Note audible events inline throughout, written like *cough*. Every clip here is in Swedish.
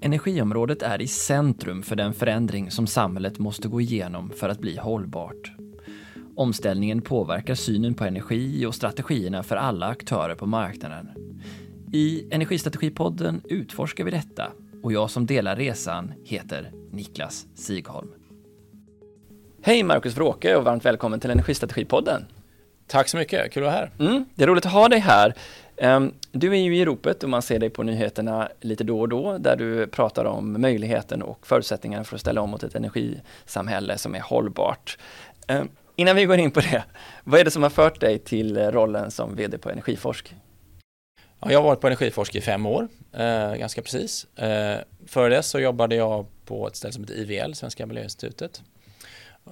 Energiområdet är i centrum för den förändring som samhället måste gå igenom för att bli hållbart. Omställningen påverkar synen på energi och strategierna för alla aktörer på marknaden. I Energistrategipodden utforskar vi detta och jag som delar resan heter Niklas Sigholm. Hej Marcus Wråke och varmt välkommen till Energistrategipodden. Tack så mycket, kul att vara här. Mm, det är roligt att ha dig här. Du är ju i ropet och man ser dig på nyheterna lite då och då där du pratar om möjligheten och förutsättningarna för att ställa om mot ett energisamhälle som är hållbart. Eh, innan vi går in på det, vad är det som har fört dig till rollen som VD på Energiforsk? Ja, jag har varit på Energiforsk i fem år, eh, ganska precis. Eh, före det så jobbade jag på ett ställe som heter IVL, Svenska Miljöinstitutet.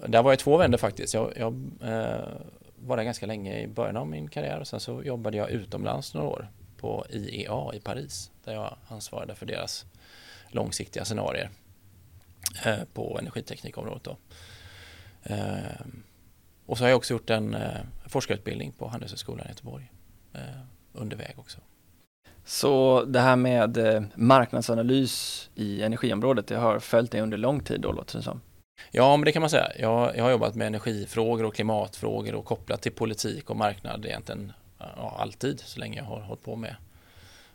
Där var jag två vändor faktiskt. Jag, jag eh, var där ganska länge i början av min karriär och sen så jobbade jag utomlands några år på IEA i Paris där jag ansvarade för deras långsiktiga scenarier eh, på energiteknikområdet. Då. Eh, och så har jag också gjort en eh, forskarutbildning på Handelshögskolan i Göteborg under väg också. Så det här med marknadsanalys i energiområdet, det har följt dig under lång tid då låter det som? Ja, men det kan man säga. Jag, jag har jobbat med energifrågor och klimatfrågor och kopplat till politik och marknad egentligen ja, alltid så länge jag har hållit på med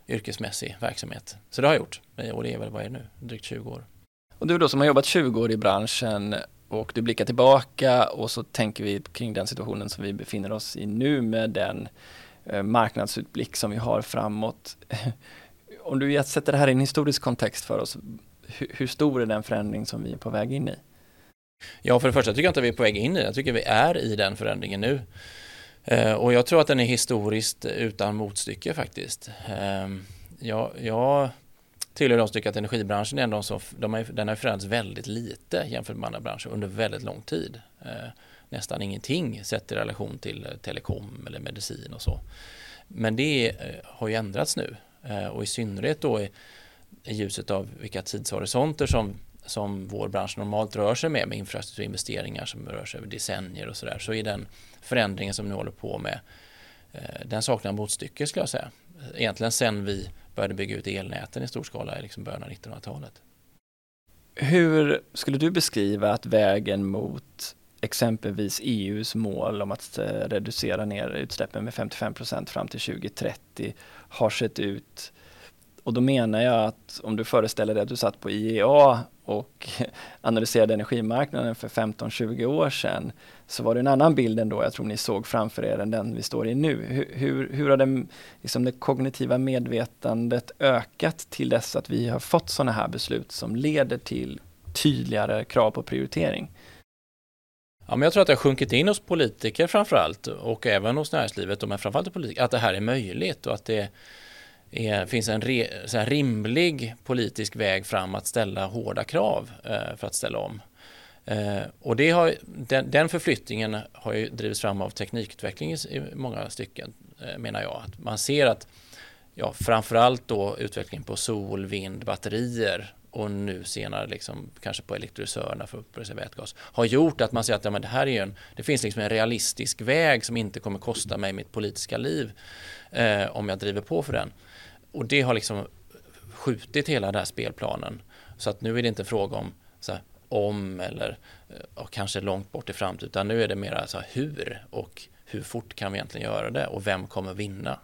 yrkesmässig verksamhet. Så det har jag gjort och det är väl, vad är det nu, drygt 20 år. Och du då som har jobbat 20 år i branschen och du blickar tillbaka och så tänker vi kring den situationen som vi befinner oss i nu med den eh, marknadsutblick som vi har framåt. *laughs* Om du sätter det här i en historisk kontext för oss, hur stor är den förändring som vi är på väg in i? Ja, för det första tycker jag inte vi är på väg in i det. Jag tycker vi är i den förändringen nu. Eh, och jag tror att den är historiskt utan motstycke faktiskt. Ehm, jag, jag tillhör de som tycker att energibranschen är en de som, de är, den har förändrats väldigt lite jämfört med andra branscher under väldigt lång tid. Eh, nästan ingenting sett i relation till eh, telekom eller medicin och så. Men det har ju ändrats nu och i synnerhet då i, i ljuset av vilka tidshorisonter som som vår bransch normalt rör sig med, med infrastrukturinvesteringar som rör sig över decennier och sådär, så är den förändringen som vi håller på med, eh, den saknar motstycke skulle jag säga. Egentligen sen vi började bygga ut elnäten i stor skala i liksom början av 1900-talet. Hur skulle du beskriva att vägen mot exempelvis EUs mål om att eh, reducera ner utsläppen med 55 procent fram till 2030 har sett ut? Och då menar jag att om du föreställer dig att du satt på IEA och *laughs* analyserade energimarknaden för 15-20 år sedan så var det en annan bild än då jag tror ni såg framför er än den vi står i nu. Hur, hur, hur har det, liksom det kognitiva medvetandet ökat till dess att vi har fått sådana här beslut som leder till tydligare krav på prioritering? Ja, men jag tror att det har sjunkit in hos politiker framförallt och även hos näringslivet, men framförallt hos politiker, att det här är möjligt och att det är, finns en re, så här, rimlig politisk väg fram att ställa hårda krav eh, för att ställa om. Eh, och det har, den, den förflyttningen har ju drivits fram av teknikutveckling i, i många stycken, eh, menar jag. Att man ser att ja, framförallt då utvecklingen på sol, vind, batterier och nu senare liksom, kanske på elektrolysörerna för upprörelse vätgas har gjort att man ser att ja, men det här är en, det finns liksom en realistisk väg som inte kommer kosta mig mitt politiska liv eh, om jag driver på för den. Och det har liksom skjutit hela den här spelplanen. Så att nu är det inte fråga om så här, om eller eh, kanske långt bort i framtiden, utan nu är det mera så här, hur och hur fort kan vi egentligen göra det och vem kommer vinna?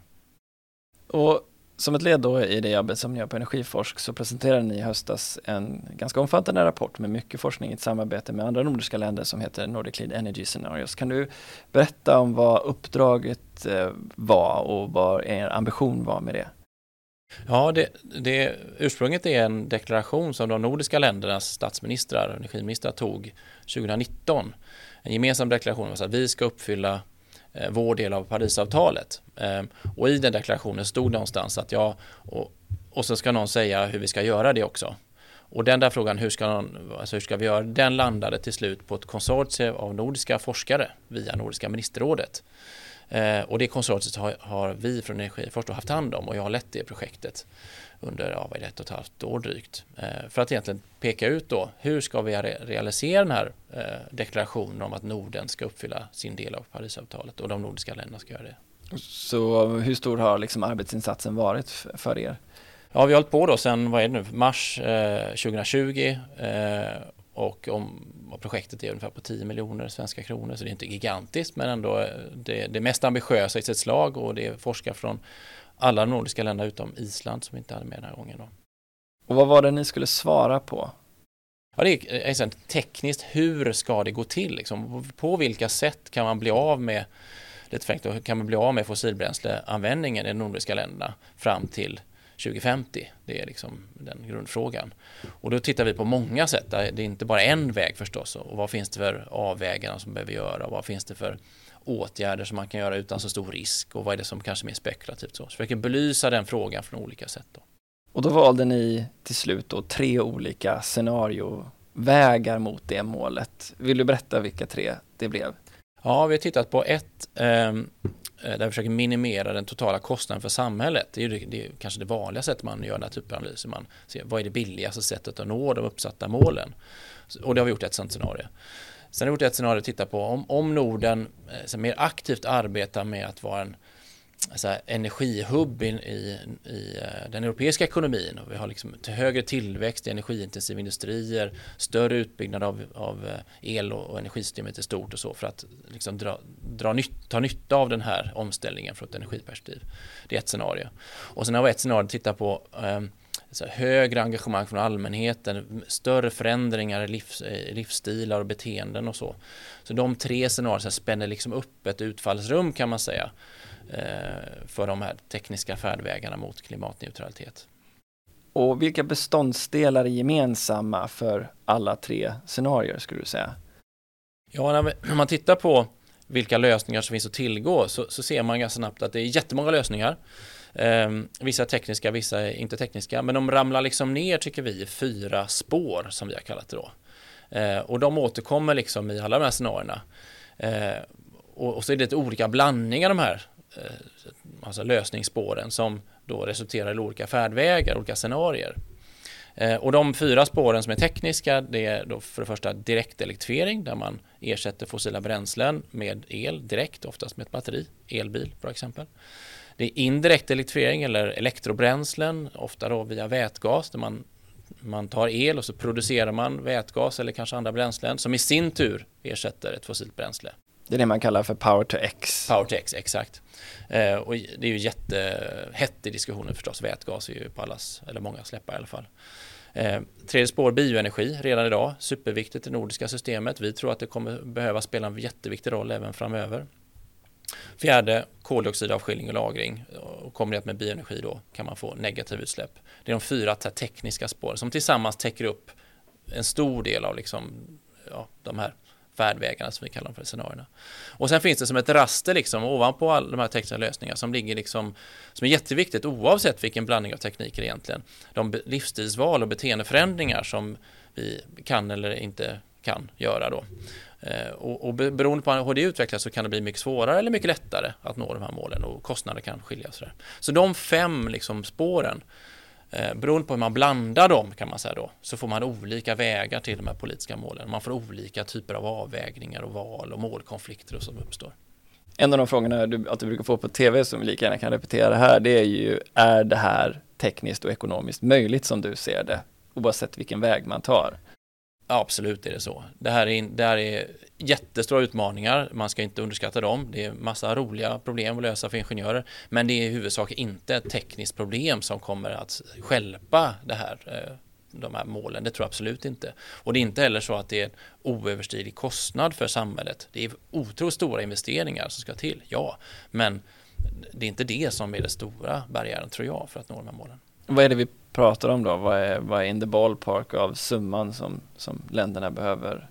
Och som ett led då i det jobbet som ni gör på Energiforsk så presenterade ni i höstas en ganska omfattande rapport med mycket forskning i ett samarbete med andra nordiska länder som heter Nordic Lead Energy Scenarios. Kan du berätta om vad uppdraget eh, var och vad er ambition var med det? Ja, det, det, ursprunget är en deklaration som de nordiska ländernas statsministrar och energiministrar tog 2019. En gemensam deklaration om att vi ska uppfylla eh, vår del av Parisavtalet. Ehm, och i den deklarationen stod någonstans att ja, och, och så ska någon säga hur vi ska göra det också. Och den där frågan, hur ska, någon, alltså hur ska vi göra, den landade till slut på ett konsortium av nordiska forskare via Nordiska ministerrådet. Eh, och det konsortiet har, har vi från Energiforsk haft hand om och jag har lett det projektet under ja, vad ett och ett halvt år drygt. Eh, för att egentligen peka ut då hur ska vi re realisera den här eh, deklarationen om att Norden ska uppfylla sin del av Parisavtalet och de nordiska länderna ska göra det. Så hur stor har liksom arbetsinsatsen varit för er? Ja, vi har hållit på då sedan, vad är det nu, mars eh, 2020 eh, och om, och projektet är ungefär på 10 miljoner svenska kronor så det är inte gigantiskt men ändå eh, det, det mest ambitiösa i sitt slag och det är forskare från alla nordiska länderna utom Island som inte hade med den här gången. Då. Och vad var det ni skulle svara på? Ja, det är, så tekniskt, hur ska det gå till? Liksom? På vilka sätt kan man bli av med lite fräckt, kan man bli av med fossilbränsleanvändningen i de nordiska länderna fram till 2050? Det är liksom den grundfrågan. Och då tittar vi på många sätt. Det är inte bara en väg förstås. Och vad finns det för avväganden som behöver göra? Vad finns det för åtgärder som man kan göra utan så stor risk? Och vad är det som kanske är mer spekulativt? Så, så försöker belysa den frågan från olika sätt. Då. Och då valde ni till slut då tre olika scenariovägar mot det målet. Vill du berätta vilka tre det blev? Ja, vi har tittat på ett eh, Eh, där vi försöker minimera den totala kostnaden för samhället. Det är, ju, det är kanske det vanliga sättet man gör den här typen av analyser. Man ser vad är det billigaste sättet att nå de uppsatta målen. Och det har vi gjort ett sådant scenario. Sen har vi gjort ett scenario att titta på om, om Norden eh, mer aktivt arbetar med att vara en alltså, energihubb i, i, i, den europeiska ekonomin. Och vi har liksom till högre tillväxt i energiintensiva industrier, större utbyggnad av, av eh, el och, och energisystemet i stort och så för att liksom dra, dra nytt, ta nytta av den här omställningen från ett energiperspektiv. Det är ett scenario. Och sen har vi ett scenario att titta på um, så högre engagemang från allmänheten, större förändringar i livs, livsstilar och beteenden och så. Så de tre scenarierna spänner liksom upp ett utfallsrum kan man säga för de här tekniska färdvägarna mot klimatneutralitet. Och vilka beståndsdelar är gemensamma för alla tre scenarier skulle du säga? Ja, när man tittar på vilka lösningar som finns att tillgå så, så ser man ganska snabbt att det är jättemånga lösningar. Eh, vissa är tekniska, vissa är inte tekniska, men de ramlar liksom ner tycker vi i fyra spår som vi har kallat det då. Eh, och de återkommer liksom i alla de här scenarierna. Eh, och, och, så är det lite olika blandningar de här Eh, alltså lösningsspåren som då resulterar i olika färdvägar, olika scenarier. Eh, och de fyra spåren som är tekniska det är då för det första direktelektrifiering där man ersätter fossila bränslen med el direkt, oftast med ett batteri, elbil för exempel. Det är indirekt elektrifiering eller elektrobränslen, ofta då via vätgas där man, man tar el och så producerar man vätgas eller kanske andra bränslen som i sin tur ersätter ett fossilt bränsle. Det är det man kallar för power to X. Power to X, exakt. Eh, och det är ju jättehett i diskussionen förstås. Vätgas är ju på allas, eller många släppar i alla fall. Eh, tredje spår bioenergi redan idag, superviktigt i det nordiska systemet. Vi tror att det kommer behöva spela en jätteviktig roll även framöver. Fjärde, koldioxidavskiljning och lagring. Och kombinerat med bioenergi då kan man få negativa utsläpp. Det är de fyra tekniska spåren som tillsammans täcker upp en stor del av liksom, ja, de här färdvägarna som vi kallar dem för scenarierna. Och sen finns det som ett raster liksom ovanpå alla de här tekniska lösningarna som ligger liksom som är jätteviktigt oavsett vilken blandning av tekniker egentligen. De livsstilsval och beteendeförändringar som vi kan eller inte kan göra då. Eh, och, och beroende på hur det utvecklas så kan det bli mycket svårare eller mycket lättare att nå de här målen och kostnader kan skilja. Så, så de fem liksom spåren Eh, beroende på hur man blandar dem kan man säga då, så får man olika vägar till de här politiska målen. Man får olika typer av avvägningar och val och målkonflikter och som uppstår. En av de frågorna du alltid brukar få på tv som vi lika gärna kan repetera här, det är ju, är det här tekniskt och ekonomiskt möjligt som du ser det, oavsett vilken väg man tar? Absolut är det så. Det här är, det här är jättestora utmaningar, man ska inte underskatta dem. Det är massa roliga problem att lösa för ingenjörer, men det är i huvudsak inte ett tekniskt problem som kommer att skälpa det här, eh, de här målen. Det tror jag absolut inte. Och det är inte heller så att det är en oöverstiglig kostnad för samhället. Det är otroligt stora investeringar som ska till, ja, men det är inte det som är den stora barriären tror jag för att nå de här målen. Vad är det vi pratar om då? Vad är, vad är in the ballpark av summan som, som länderna behöver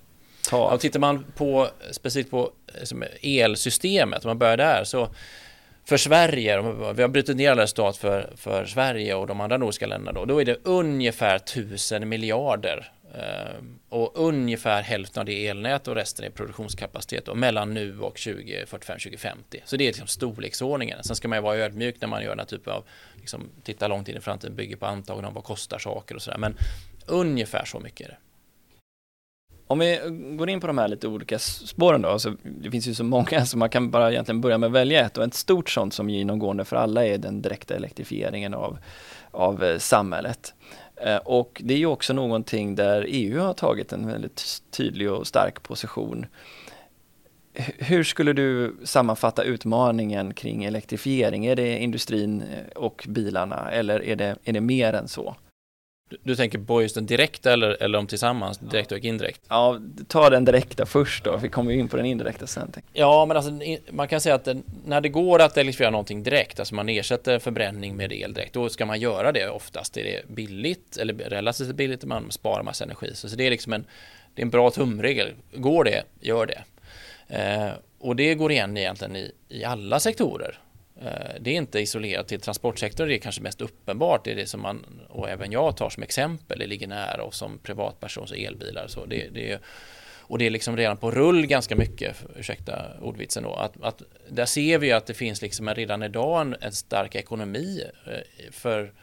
ta? Ja, tittar man på specifikt på eh, elsystemet, om man börjar där, så för Sverige, vi har brutit ner alla resultat för, för Sverige och de andra nordiska länderna då, då är det ungefär tusen miljarder Eh, och ungefär hälften av det är elnät och resten är produktionskapacitet och mellan nu och 2045 2050. Så det är liksom storleksordningen. Sen ska man ju vara ödmjuk när man gör den här typen av, liksom, titta långt in i framtiden, bygger på antaganden om vad kostar saker och sådär. Men ungefär så mycket är det. Om vi går in på de här lite olika spåren då, alltså, det finns ju så många *laughs* så man kan bara egentligen börja med att välja ett och ett stort sånt som är genomgående för alla är den direkta elektrifieringen av, av eh, samhället. Eh, och det är ju också någonting där EU har tagit en väldigt tydlig och stark position. Hur skulle du sammanfatta utmaningen kring elektrifiering? Är det industrin eh, och bilarna eller är det, är det mer än så? Du, du tänker på just den direkta eller, eller om tillsammans, direkt och indirekt? Ja, ta den direkta först då, vi kommer ju in på den indirekta sen. Ja, men alltså man kan säga att den, när det går att elektrifiera någonting direkt, alltså man ersätter förbränning med el direkt, då ska man göra det oftast. Är det billigt eller relativt billigt, man sparar massa energi. Så, så det är liksom en, det är en bra tumregel. Går det, gör det. Eh, och det går igen egentligen i, i alla sektorer. Eh, det är inte isolerat till transportsektorn, det är kanske mest uppenbart, det är det som man, och även jag tar som exempel, det ligger nära och som privatpersons elbilar. Så det, det, och det är liksom redan på rull ganska mycket, ursäkta ordvitsen då, att, att där ser vi att det finns liksom redan idag en, en stark ekonomi eh, för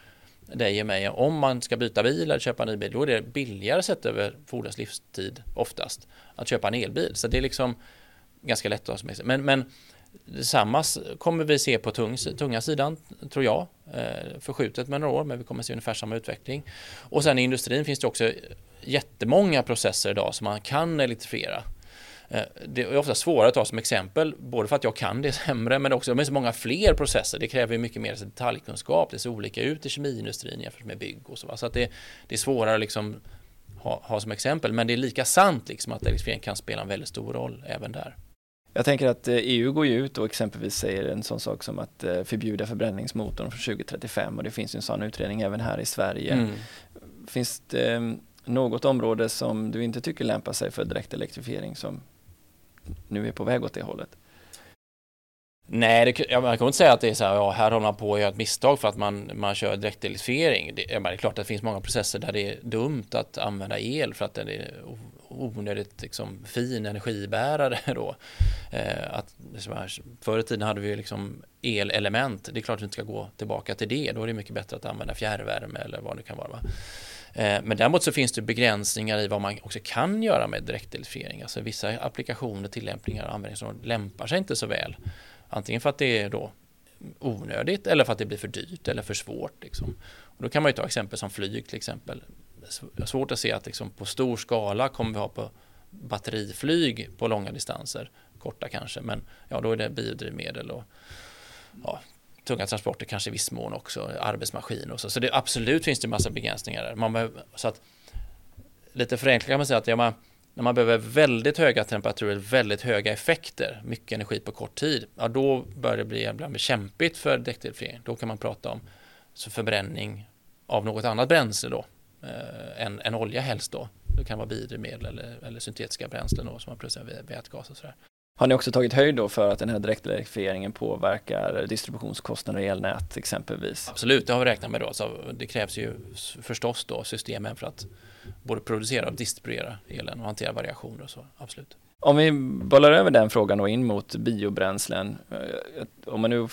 dig och mig. Om man ska byta bil eller köpa en ny bil, då är det billigare sett över fordons livstid oftast att köpa en elbil. Så det är liksom ganska lätt att ha som men, men Detsamma kommer vi se på tung, tunga sidan, tror jag, eh, förskjutet med några år, men vi kommer se ungefär samma utveckling. Och sen i industrin finns det också jättemånga processer idag som man kan elektrifiera. Eh, det är ofta svårare att ta som exempel, både för att jag kan det *laughs* sämre, men också med så många fler processer. Det kräver mycket mer detaljkunskap. Det ser olika ut i kemiindustrin jämfört med bygg och så. Så att det, det är svårare att liksom ha, ha, som exempel, men det är lika sant liksom att elektrifiering kan spela en väldigt stor roll även där. Jag tänker att EU eh, går ju ut och exempelvis säger en sån sak som att eh, förbjuda förbränningsmotorn från 2035 och det finns ju en sån utredning även här i Sverige. Mm. Finns det mm, något område som du inte tycker lämpar sig för direkt elektrifiering som nu är på väg åt det hållet? Nej, det, jag, man kan inte säga att det är så här, ja, här håller man på att göra ett misstag för att man, man kör direktelektrifiering. Det, det är klart att det finns många processer där det är dumt att använda el för att den är onödigt liksom, fin energibärare *laughs* då. Eh, att, förr i tiden hade vi liksom elelement. Det är klart att vi inte ska gå tillbaka till det. Då är det mycket bättre att använda fjärrvärme eller vad det kan vara. Va? Eh, men däremot så finns det begränsningar i vad man också kan göra med direktelektrifiering. Alltså vissa applikationer, tillämpningar och användningsområden lämpar sig inte så väl. Antingen för att det är då onödigt eller för att det blir för dyrt eller för svårt. Liksom. Och då kan man ju ta exempel som flyg till exempel svårt att se att liksom på stor skala kommer vi ha på batteriflyg på långa distanser, korta kanske, men ja, då är det biodrivmedel och ja, tunga transporter kanske i viss mån också, arbetsmaskiner och så. Så det, absolut finns det massa begränsningar där. Man behöver, så att, lite förenklat kan man säga att ja, man, när man behöver väldigt höga temperaturer, väldigt höga effekter, mycket energi på kort tid, ja, då börjar det bli ibland kämpigt för däckdelfiering. Då kan man prata om så förbränning av något annat bränsle då, eh, än, än olja helst då. Det kan vara biodrivmedel eller, eller syntetiska bränslen då, som man producerar via vätgas och sådär. Har ni också tagit höjd då för att den här direktelektrifieringen påverkar distributionskostnader i elnät exempelvis? Absolut, det har vi räknat med då. Så det krävs ju förstås då systemen för att både producera och distribuera elen och hantera variationer och så, absolut. Om vi bollar över den frågan och in mot biobränslen. Eh, om man nu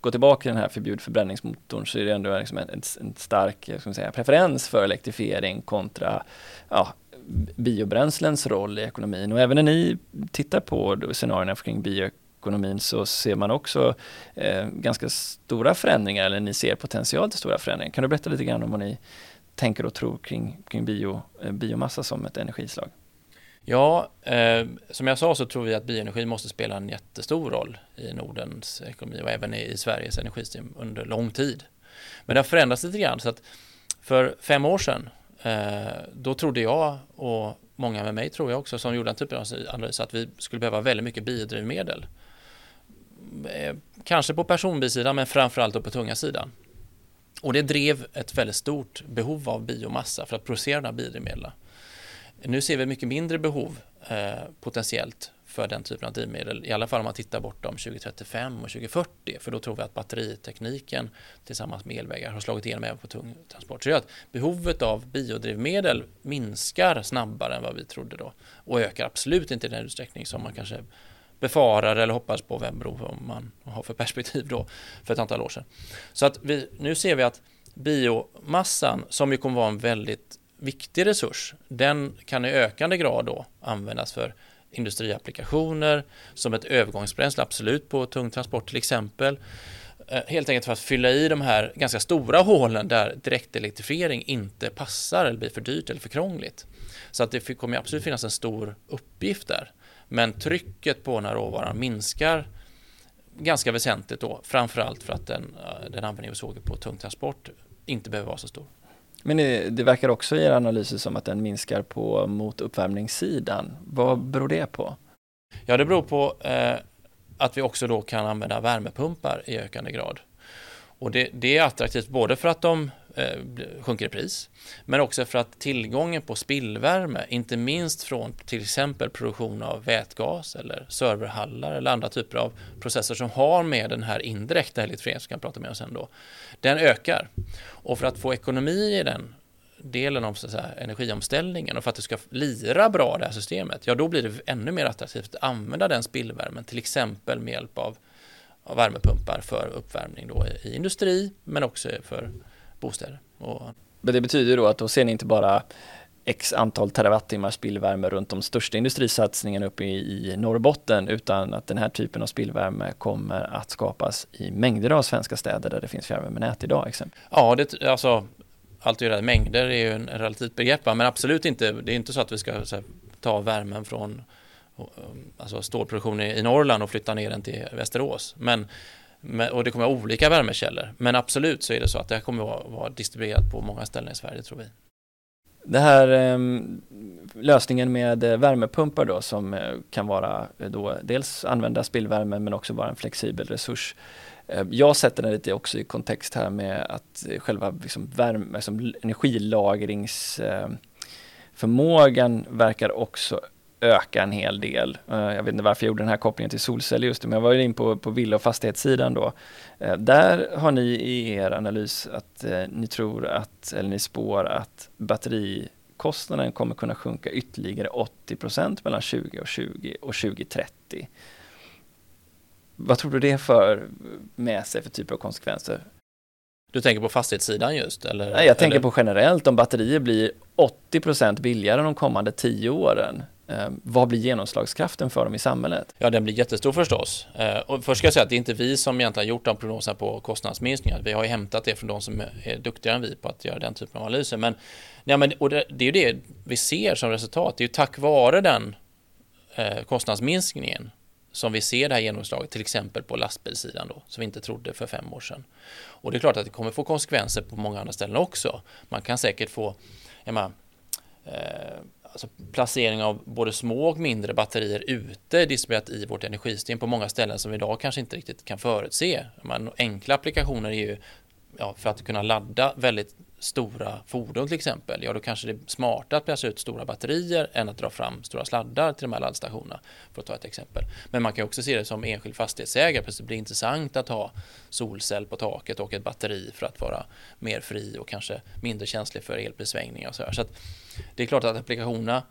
går tillbaka till den här förbjud förbränningsmotorn så är det ändå liksom en, en stark ska säga, preferens för elektrifiering kontra ja, biobränslens roll i ekonomin. Och även när ni tittar på scenarierna kring bioekonomin så ser man också eh, ganska stora förändringar, eller ni ser potential till stora förändringar. Kan du berätta lite grann om vad ni tänker och tror kring, kring bio, eh, biomassa som ett energislag? Ja, eh, som jag sa så tror vi att bioenergi måste spela en jättestor roll i Nordens ekonomi och även i, Sveriges energisystem under lång tid. Men det har förändrats lite grann så att för fem år sedan eh, då trodde jag och många med mig tror jag också som gjorde en typ av analys att vi skulle behöva väldigt mycket biodrivmedel. Eh, kanske på personbilsidan men framförallt på tunga sidan. Och det drev ett väldigt stort behov av biomassa för att producera de här biodrivmedlen. Nu ser vi mycket mindre behov eh, potentiellt för den typen av drivmedel, i alla fall om man tittar bortom 2035 och 2040, för då tror vi att batteritekniken tillsammans med elvägar har slagit igenom även på tung transport. Så det gör att behovet av biodrivmedel minskar snabbare än vad vi trodde då och ökar absolut inte i den utsträckning som man kanske befarar eller hoppas på vem beror om man har för perspektiv då för ett antal år sedan. Så att vi, nu ser vi att biomassan som ju kommer vara en väldigt viktig resurs. Den kan i ökande grad då användas för industriapplikationer som ett övergångsbränsle, absolut på tung transport till exempel. Eh, helt enkelt för att fylla i de här ganska stora hålen där direktelektrifiering inte passar eller blir för dyrt eller för krångligt. Så att det kommer absolut finnas en stor uppgift där. Men trycket på den här råvaran minskar ganska väsentligt då, framförallt för att den, eh, den användning vi såg på tung transport inte behöver vara så stor. Men det, det verkar också i era analyser som att den minskar på mot uppvärmningssidan. Vad beror det på? Ja, det beror på eh, att vi också då kan använda värmepumpar i ökande grad. Och det, det är attraktivt både för att de Eh, sjunker i pris, men också för att tillgången på spillvärme, inte minst från till exempel produktion av vätgas eller serverhallar eller andra typer av processer som har med den här indirekta elektrifieringen, som vi kan prata mer om sen då, den ökar. Och för att få ekonomi i den delen av så säga, energiomställningen och för att det ska lira bra det här systemet, ja då blir det ännu mer attraktivt att använda den spillvärmen, till exempel med hjälp av, av värmepumpar för uppvärmning då i, i industri, men också för bostäder. Och... Men det betyder då att då ser ni inte bara x antal terawattimmar spillvärme runt de största industrisatsningarna uppe i, i Norrbotten utan att den här typen av spillvärme kommer att skapas i mängder av svenska städer där det finns fjärrvärmenät idag. Exempel. Ja, det, alltså allt är mängder är ju en relativt begrepp, men absolut inte, det är inte så att vi ska här, ta värmen från um, alltså stålproduktion i Norrland och flytta ner den till Västerås. Men, och det kommer vara olika värmekällor. Men absolut så är det så att det här kommer vara, vara distribuerat på många ställen i Sverige, tror vi. Det här eh, lösningen med eh, värmepumpar då som eh, kan vara eh, då dels använda spillvärme men också vara en flexibel resurs. Ehm, jag sätter den lite också i kontext här med att själva liksom värme, liksom energilagringsförmågan ehm, verkar också öka en hel del. Jag vet inte varför jag gjorde den här kopplingen till solceller just det, men jag var ju in på, på villa och fastighetssidan då. Där har ni i er analys att ni tror att, eller ni spår att batterikostnaden kommer kunna sjunka ytterligare 80% mellan 2020 och 2030. Vad tror du det för med sig för typer av konsekvenser? Du tänker på fastighetssidan just? Eller, Nej, jag tänker eller? på generellt, om batterier blir 80% billigare de kommande tio åren, eh, Eh, vad blir genomslagskraften för dem i samhället? Ja, den blir jättestor förstås. Eh, och först ska jag säga att det är inte vi som egentligen har gjort de prognoserna på kostnadsminskningar. Vi har ju hämtat det från de som är duktigare än vi på att göra den typen av analyser. Men, nej, men och det, det är ju det vi ser som resultat. Det är ju tack vare den eh, kostnadsminskningen som vi ser det här genomslaget, till exempel på lastbilssidan då, som vi inte trodde för fem år sedan. Och det är klart att det kommer få konsekvenser på många andra ställen också. Man kan säkert få, jag menar, eh, alltså placering av både små och mindre batterier ute distribuerat i vårt energisystem på många ställen som vi idag kanske inte riktigt kan förutse. Man, enkla applikationer är ju ja, för att kunna ladda väldigt stora fordon till exempel, ja då kanske det är smartare att placera ut stora batterier än att dra fram stora sladdar till de här laddstationerna, för att ta ett exempel. Men man kan också se det som enskild fastighetsägare, för det blir intressant att ha solcell på taket och ett batteri för att vara mer fri och kanske mindre känslig för elprissvängningar och så här. Så att det är klart att applikationerna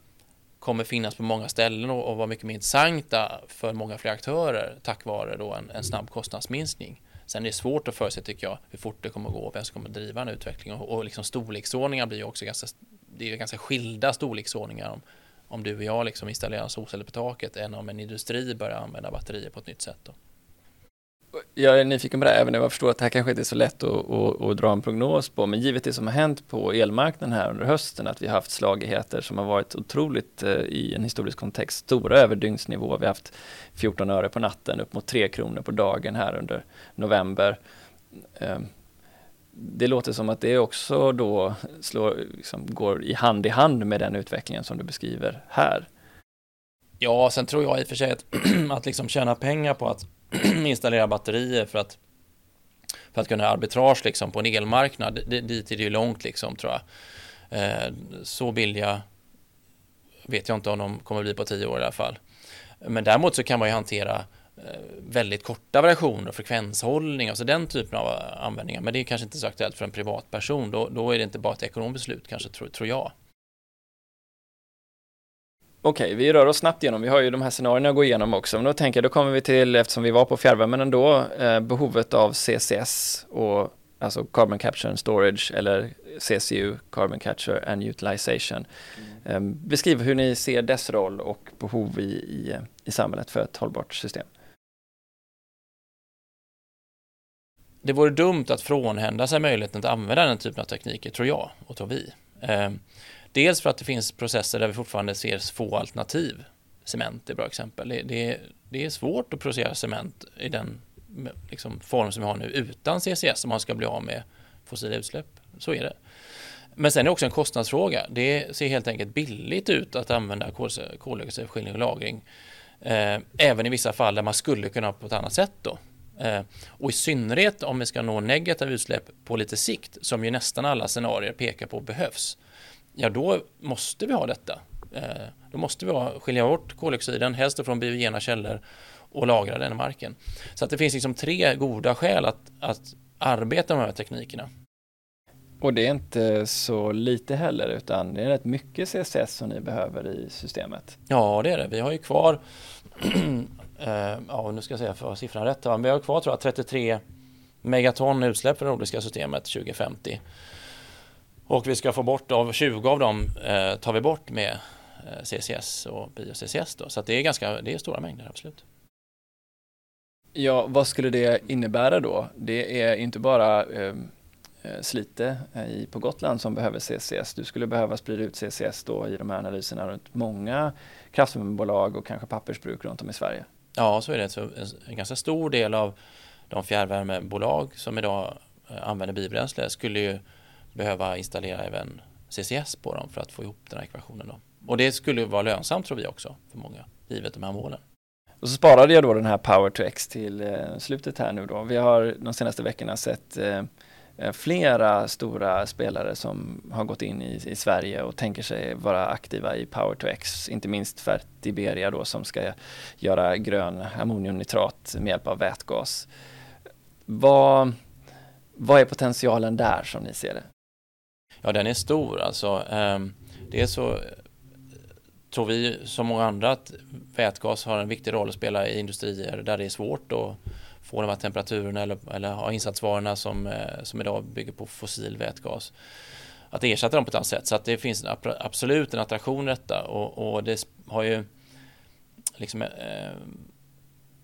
kommer finnas på många ställen och, och vara mycket mer intressanta för många fler aktörer tack vare då en, en snabb kostnadsminskning. Sen är det svårt att förutse tycker jag hur fort det kommer att gå och vem som kommer att driva en utveckling och, och liksom storleksordningar blir ju också ganska, det är ganska skilda storleksordningar om, om du och jag liksom installerar solceller på taket än om en industri börjar använda batterier på ett nytt sätt. Då. Jag är nyfiken på det, även om jag förstår att det här kanske inte är så lätt att, att, att, dra en prognos på, men givet det som har hänt på elmarknaden här under hösten, att vi har haft slagigheter som har varit otroligt eh, i en historisk kontext, stora överdygnsnivåer. Vi har haft 14 öre på natten, upp mot 3 kronor på dagen här under november. Eh, det låter som att det också då slår, liksom, går i hand i hand med den utvecklingen som du beskriver här. Ja, sen tror jag i och för sig att, *clears throat* att liksom tjäna pengar på att *clears throat* installera batterier för att för att kunna arbitrage liksom på en elmarknad, dit är det ju långt liksom tror jag. Eh, så billiga vet jag inte om de kommer bli på tio år i alla fall. Men däremot så kan man ju hantera eh, väldigt korta variationer och frekvenshållning, alltså den typen av eh, användningar. Men det är kanske inte så aktuellt för en privatperson. Då, då är det inte bara ett ekonomiskt beslut kanske, tror, tror jag. Okej, okay, vi rör oss snabbt igenom. Vi har ju de här scenarierna att gå igenom också. Men då tänker jag, då kommer vi till, eftersom vi var på fjärrvärmen ändå, eh, behovet av CCS och alltså Carbon Capture and Storage eller CCU, Carbon Capture and Utilization. Mm. Beskriv hur ni ser dess roll och behov i, i, i samhället för ett hållbart system. Det vore dumt att frånhända sig möjligheten att använda den typen av tekniker, tror jag och tror vi. Ehm, dels för att det finns processer där vi fortfarande ser få alternativ. Cement är ett bra exempel. Det, det, det är svårt att producera cement i den liksom, form som vi har nu utan CCS om man ska bli av med fossila utsläpp. Så är det. Men sen är det också en kostnadsfråga. Det ser helt enkelt billigt ut att använda koldioxidskiljning och lagring. Eh, även i vissa fall där man skulle kunna på ett annat sätt då. Eh, och i synnerhet om vi ska nå negativa utsläpp på lite sikt, som ju nästan alla scenarier pekar på behövs, ja då måste vi ha detta. Eh, då måste vi ha, skilja bort koldioxiden, helst från biogena källor och lagra den i marken. Så att det finns liksom tre goda skäl att, att arbeta med de här teknikerna. Och det är inte så lite heller utan det är rätt mycket CCS som ni behöver i systemet. Ja det är det. Vi har ju kvar, *clears throat* eh, ja nu ska jag säga för siffran rätt, vi har kvar tror jag 33 megaton utsläpp för det nordiska systemet 2050. Och vi ska få bort av 20 av dem eh, tar vi bort med eh, CCS och bio-CCS då. Så det är ganska, det är stora mängder absolut. Ja, vad skulle det innebära då? Det är inte bara ehm, eh, Slite i, på Gotland som behöver CCS. Du skulle behöva sprida ut CCS då i de här analyserna runt många kraftvärmebolag och kanske pappersbruk runt om i Sverige. Ja, så är det. Så en ganska stor del av de fjärrvärmebolag som idag eh, använder biobränsle skulle ju behöva installera även CCS på dem för att få ihop den här ekvationen. Då. Och det skulle vara lönsamt tror vi också för många, givet de här målen. Och så sparade jag då den här Power to X till eh, slutet här nu då. Vi har de senaste veckorna sett eh, eh, flera stora spelare som har gått in i, i, Sverige och tänker sig vara aktiva i Power to X, inte minst Fertiberia då som ska göra grön ammoniumnitrat med hjälp av vätgas. Vad, vad är potentialen där som ni ser det? Ja, den är stor alltså. Ehm, det är så tror vi som många andra att vätgas har en viktig roll att spela i industrier där det är svårt att få de här temperaturerna eller, eller ha insatsvarorna som, eh, som idag bygger på fossil vätgas. Att ersätta dem på ett annat sätt. Så att det finns absolut en attraktion i detta och, och det har ju liksom eh,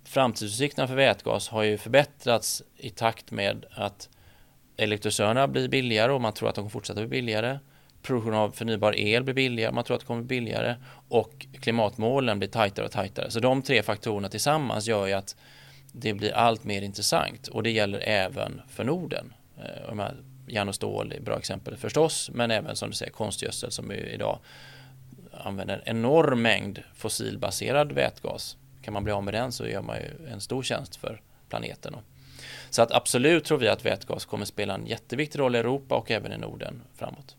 framtidsutsikterna för vätgas har ju förbättrats i takt med att Elektrolysörerna blir billigare och man tror att de kommer fortsätta bli billigare produktion av förnybar el blir billigare, man tror att det kommer bli billigare och klimatmålen blir tajtare och tajtare. Så de tre faktorerna tillsammans gör ju att det blir allt mer intressant och det gäller även för Norden. Eh, järn och stål är bra exempel förstås, men även som du säger konstgödsel som idag använder en enorm mängd fossilbaserad vätgas. Kan man bli av med den så gör man ju en stor tjänst för planeten. Så att absolut tror vi att vätgas kommer spela en jätteviktig roll i Europa och även i Norden framåt.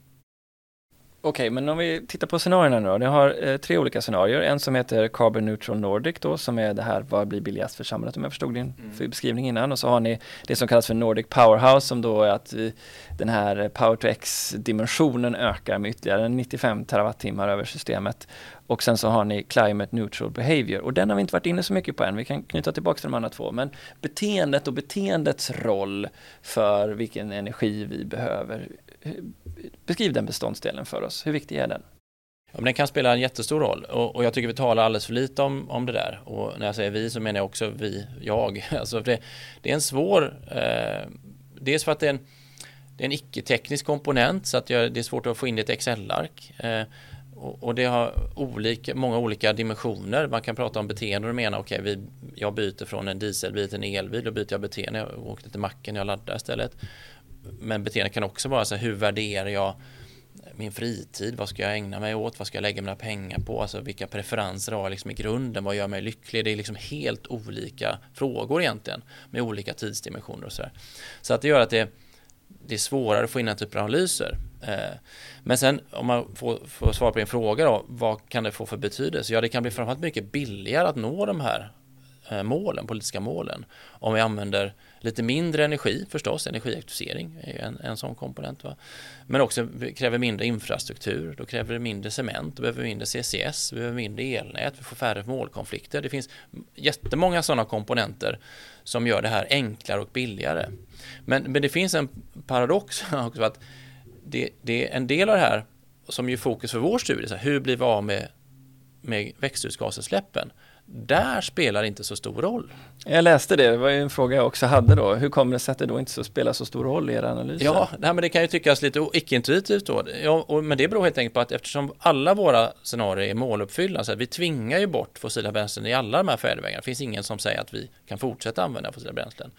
Okej, okay, men om vi tittar på scenarierna nu då. Ni har eh, tre olika scenarier. En som heter Carbon Neutral Nordic då, som är det här, vad blir billigast för samhället om jag förstod din mm. beskrivning innan. Och så har ni det som kallas för Nordic Powerhouse som då är att vi, den här Power to X-dimensionen ökar med ytterligare 95 terawattimmar över systemet. Och sen så har ni Climate Neutral Behavior och den har vi inte varit inne så mycket på än. Vi kan knyta tillbaka till de andra två. Men beteendet och beteendets roll för vilken energi vi behöver Eh, beskriv den beståndsdelen för oss. Hur viktig är den? Ja, men den kan spela en jättestor roll och, och, jag tycker vi talar alldeles för lite om, om det där. Och när jag säger vi så menar jag också vi, jag. *laughs* Alltså det, det är en svår, eh, dels för att det är en, det är en icke-teknisk komponent så att jag, det är svårt att få in det i ett Excel-ark. Eh, och, och, det har olika, många olika dimensioner. Man kan prata om beteende och mena okej, okay, jag byter från en dieselbil till en elbil, då byter jag beteende, jag åker till macken, jag laddar istället men beteende kan också vara så här, hur värderar jag min fritid, vad ska jag ägna mig åt, vad ska jag lägga mina pengar på, alltså vilka preferenser har jag liksom i grunden, vad gör mig lycklig, det är liksom helt olika frågor egentligen med olika tidsdimensioner och sådär. Så att det gör att det, det är svårare att få in den typen av analyser. Eh, men sen om man får, får svar på din fråga då, vad kan det få för betydelse? Ja, det kan bli framförallt mycket billigare att nå de här eh, målen, politiska målen. Om vi använder lite mindre energi förstås, energieffektivisering är en, en sån komponent. Va? Men också kräver mindre infrastruktur, då kräver det mindre cement, då behöver vi mindre CCS, vi behöver mindre elnät, vi får färre målkonflikter. Det finns jättemånga sådana komponenter som gör det här enklare och billigare. Men, men det finns en paradox *laughs* också att det, det är en del av det här som är fokus för vår studie, så här, hur blir vi av med, med växthusgasutsläppen? Där spelar inte så stor roll. Jag läste det, det var ju en fråga jag också hade då. Hur kommer det sig att det då inte spelar så stor roll i era analyser? Ja, nej, men det kan ju tyckas lite icke-intuitivt då. Ja, och, men det beror helt enkelt på att eftersom alla våra scenarier är måluppfyllda, så att vi tvingar ju bort fossila bränslen i alla de här färdvägarna. Det finns ingen som säger att vi kan fortsätta använda fossila bränslen.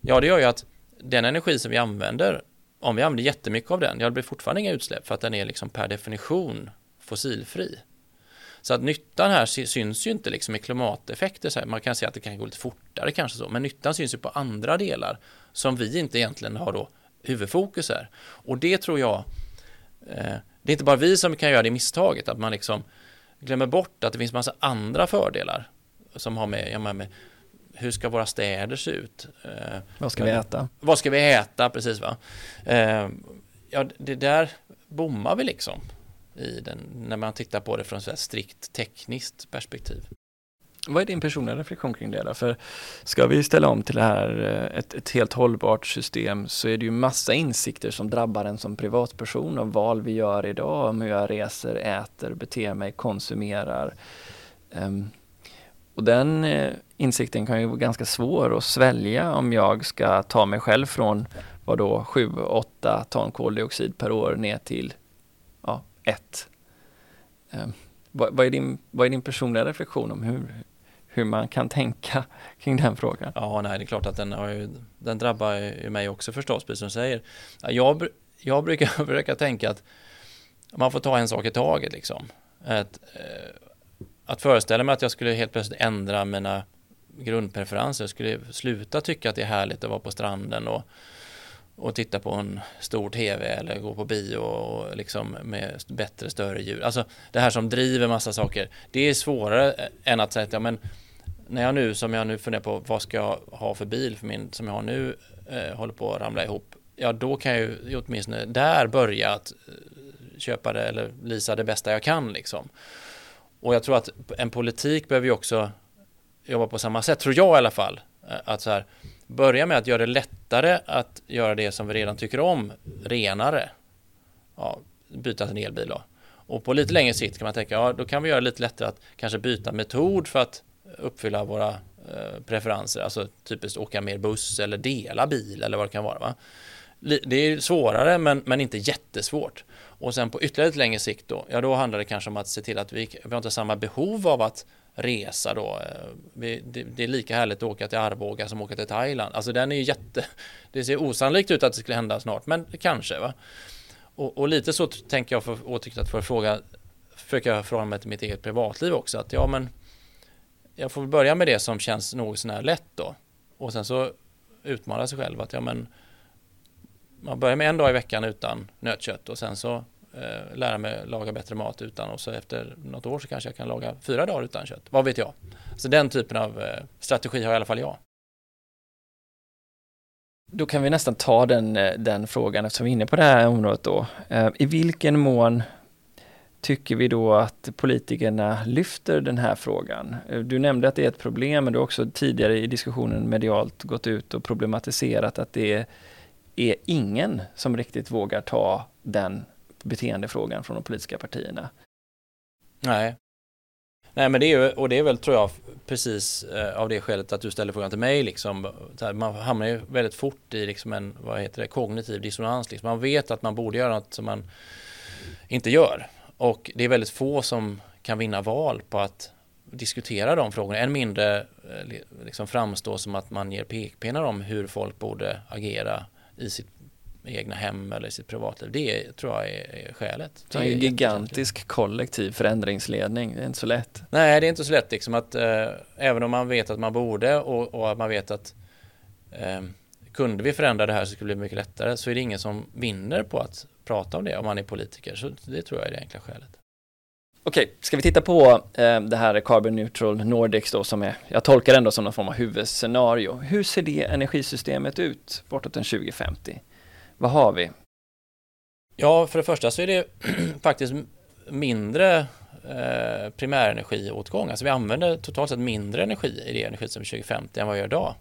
Ja, det gör ju att den energi som vi använder om vi använder jättemycket av den, ja det blir fortfarande inga utsläpp för att den är liksom per definition fossilfri. Så att nyttan här syns ju inte liksom i klimateffekter. Så här. Man kan säga att det kan gå lite fortare kanske så, men nyttan syns ju på andra delar som vi inte egentligen har då huvudfokus här. Och det tror jag, eh, det är inte bara vi som kan göra det misstaget, att man liksom glömmer bort att det finns massa andra fördelar som har med, ja, med hur ska våra städer se ut? Eh, vad ska vi äta? Vad ska vi äta, precis va? Eh, ja, det där bommar vi liksom i den, när man tittar på det från ett strikt tekniskt perspektiv. Vad är din personliga reflektion kring det då? För ska vi ställa om till det här, eh, ett, ett helt hållbart system så är det ju massa insikter som drabbar en som privatperson och val vi gör idag om hur jag reser, äter, beter mig, konsumerar. Um, och den eh, insikten kan ju vara ganska svår att svälja om jag ska ta mig själv från vad då 7-8 ton koldioxid per år ner till ett. Eh, vad, vad, är din, vad är din personliga reflektion om hur, hur man kan tänka *laughs* kring den frågan? Ja, nej, det är klart att den, har ju, den drabbar ju mig också förstås, precis som du säger. Jag, jag brukar *laughs* försöka tänka att man får ta en sak i taget liksom. Att, eh, att föreställa mig att jag skulle helt plötsligt ändra mina grundpreferenser, jag skulle sluta tycka att det är härligt att vara på stranden och, och titta på en stor tv eller gå på bio och liksom med bättre, större ljud. Alltså det här som driver massa saker, det är svårare än att säga att ja, men när jag nu, som jag nu funderar på, vad ska jag ha för bil för min, som jag har nu, eh, håller på att ramla ihop. Ja, då kan jag ju åtminstone där börja att eh, köpa det eller lisa det bästa jag kan liksom. Och jag tror att en politik behöver ju också jobba på samma sätt, tror jag i alla fall. Eh, att så här, börja med att göra det lättare att göra det som vi redan tycker om renare. Ja, byta till en elbil då. Och på lite längre sikt kan man tänka, ja då kan vi göra det lite lättare att kanske byta metod för att uppfylla våra eh, preferenser. Alltså typiskt åka mer buss eller dela bil eller vad det kan vara. Va? Det är svårare men, men inte jättesvårt. Och sen på ytterligare lite längre sikt då, ja då handlar det kanske om att se till att vi, vi har inte samma behov av att resa då. Eh, det, det, är lika härligt att åka till Arboga som att åka till Thailand. Alltså den är ju jätte, *laughs* det ser osannolikt ut att det skulle hända snart, men kanske va. Och, och lite så tänker jag för återknyta för att fråga, försöka jag förhålla mig till mitt eget privatliv också, att ja men jag får börja med det som känns något sånär lätt då. Och sen så utmana sig själv att ja men man börjar med en dag i veckan utan nötkött och sen så eh, lära mig laga bättre mat utan och så efter något år så kanske jag kan laga fyra dagar utan kött. Vad vet jag? Så den typen av eh, strategi har i alla fall jag. Då kan vi nästan ta den, eh, den frågan eftersom vi är inne på det här området då. Eh, I vilken mån tycker vi då att politikerna lyfter den här frågan? Eh, du nämnde att det är ett problem, men du har också tidigare i diskussionen medialt gått ut och problematiserat att det är ingen som riktigt vågar ta den beteendefrågan från de politiska partierna. Nej. Nej men det är ju, och det är väl tror jag precis eh, av det skälet att du ställer frågan till mig liksom. Man hamnar ju väldigt fort i liksom en, vad heter det, kognitiv dissonans. Liksom. Man vet att man borde göra något som man inte gör. Och det är väldigt få som kan vinna val på att diskutera de frågorna. Än mindre eh, liksom framstå som att man ger pekpinnar om hur folk borde agera i sitt egna hem eller sitt privatliv. Det tror jag är, är skälet. Det är en gigantisk kollektiv förändringsledning, det är inte så lätt. Nej, det är inte så lätt liksom att eh, även om man vet att man borde och, och att man vet att eh, kunde vi förändra det här så skulle det bli mycket lättare så är det ingen som vinner på att prata om det om man är politiker. Så det tror jag är det enkla skälet. Okej, ska vi titta på eh, det här Carbon Neutral Nordics då som är, jag tolkar ändå som någon form av huvudscenario. Hur ser det energisystemet ut bortåt den 2050? Vad har vi? Ja, för det första så är det *clears throat* faktiskt mindre eh, primärenergiåtgång. Alltså vi använder totalt sett mindre energi i det energisystemet 2050 än vad vi gör idag.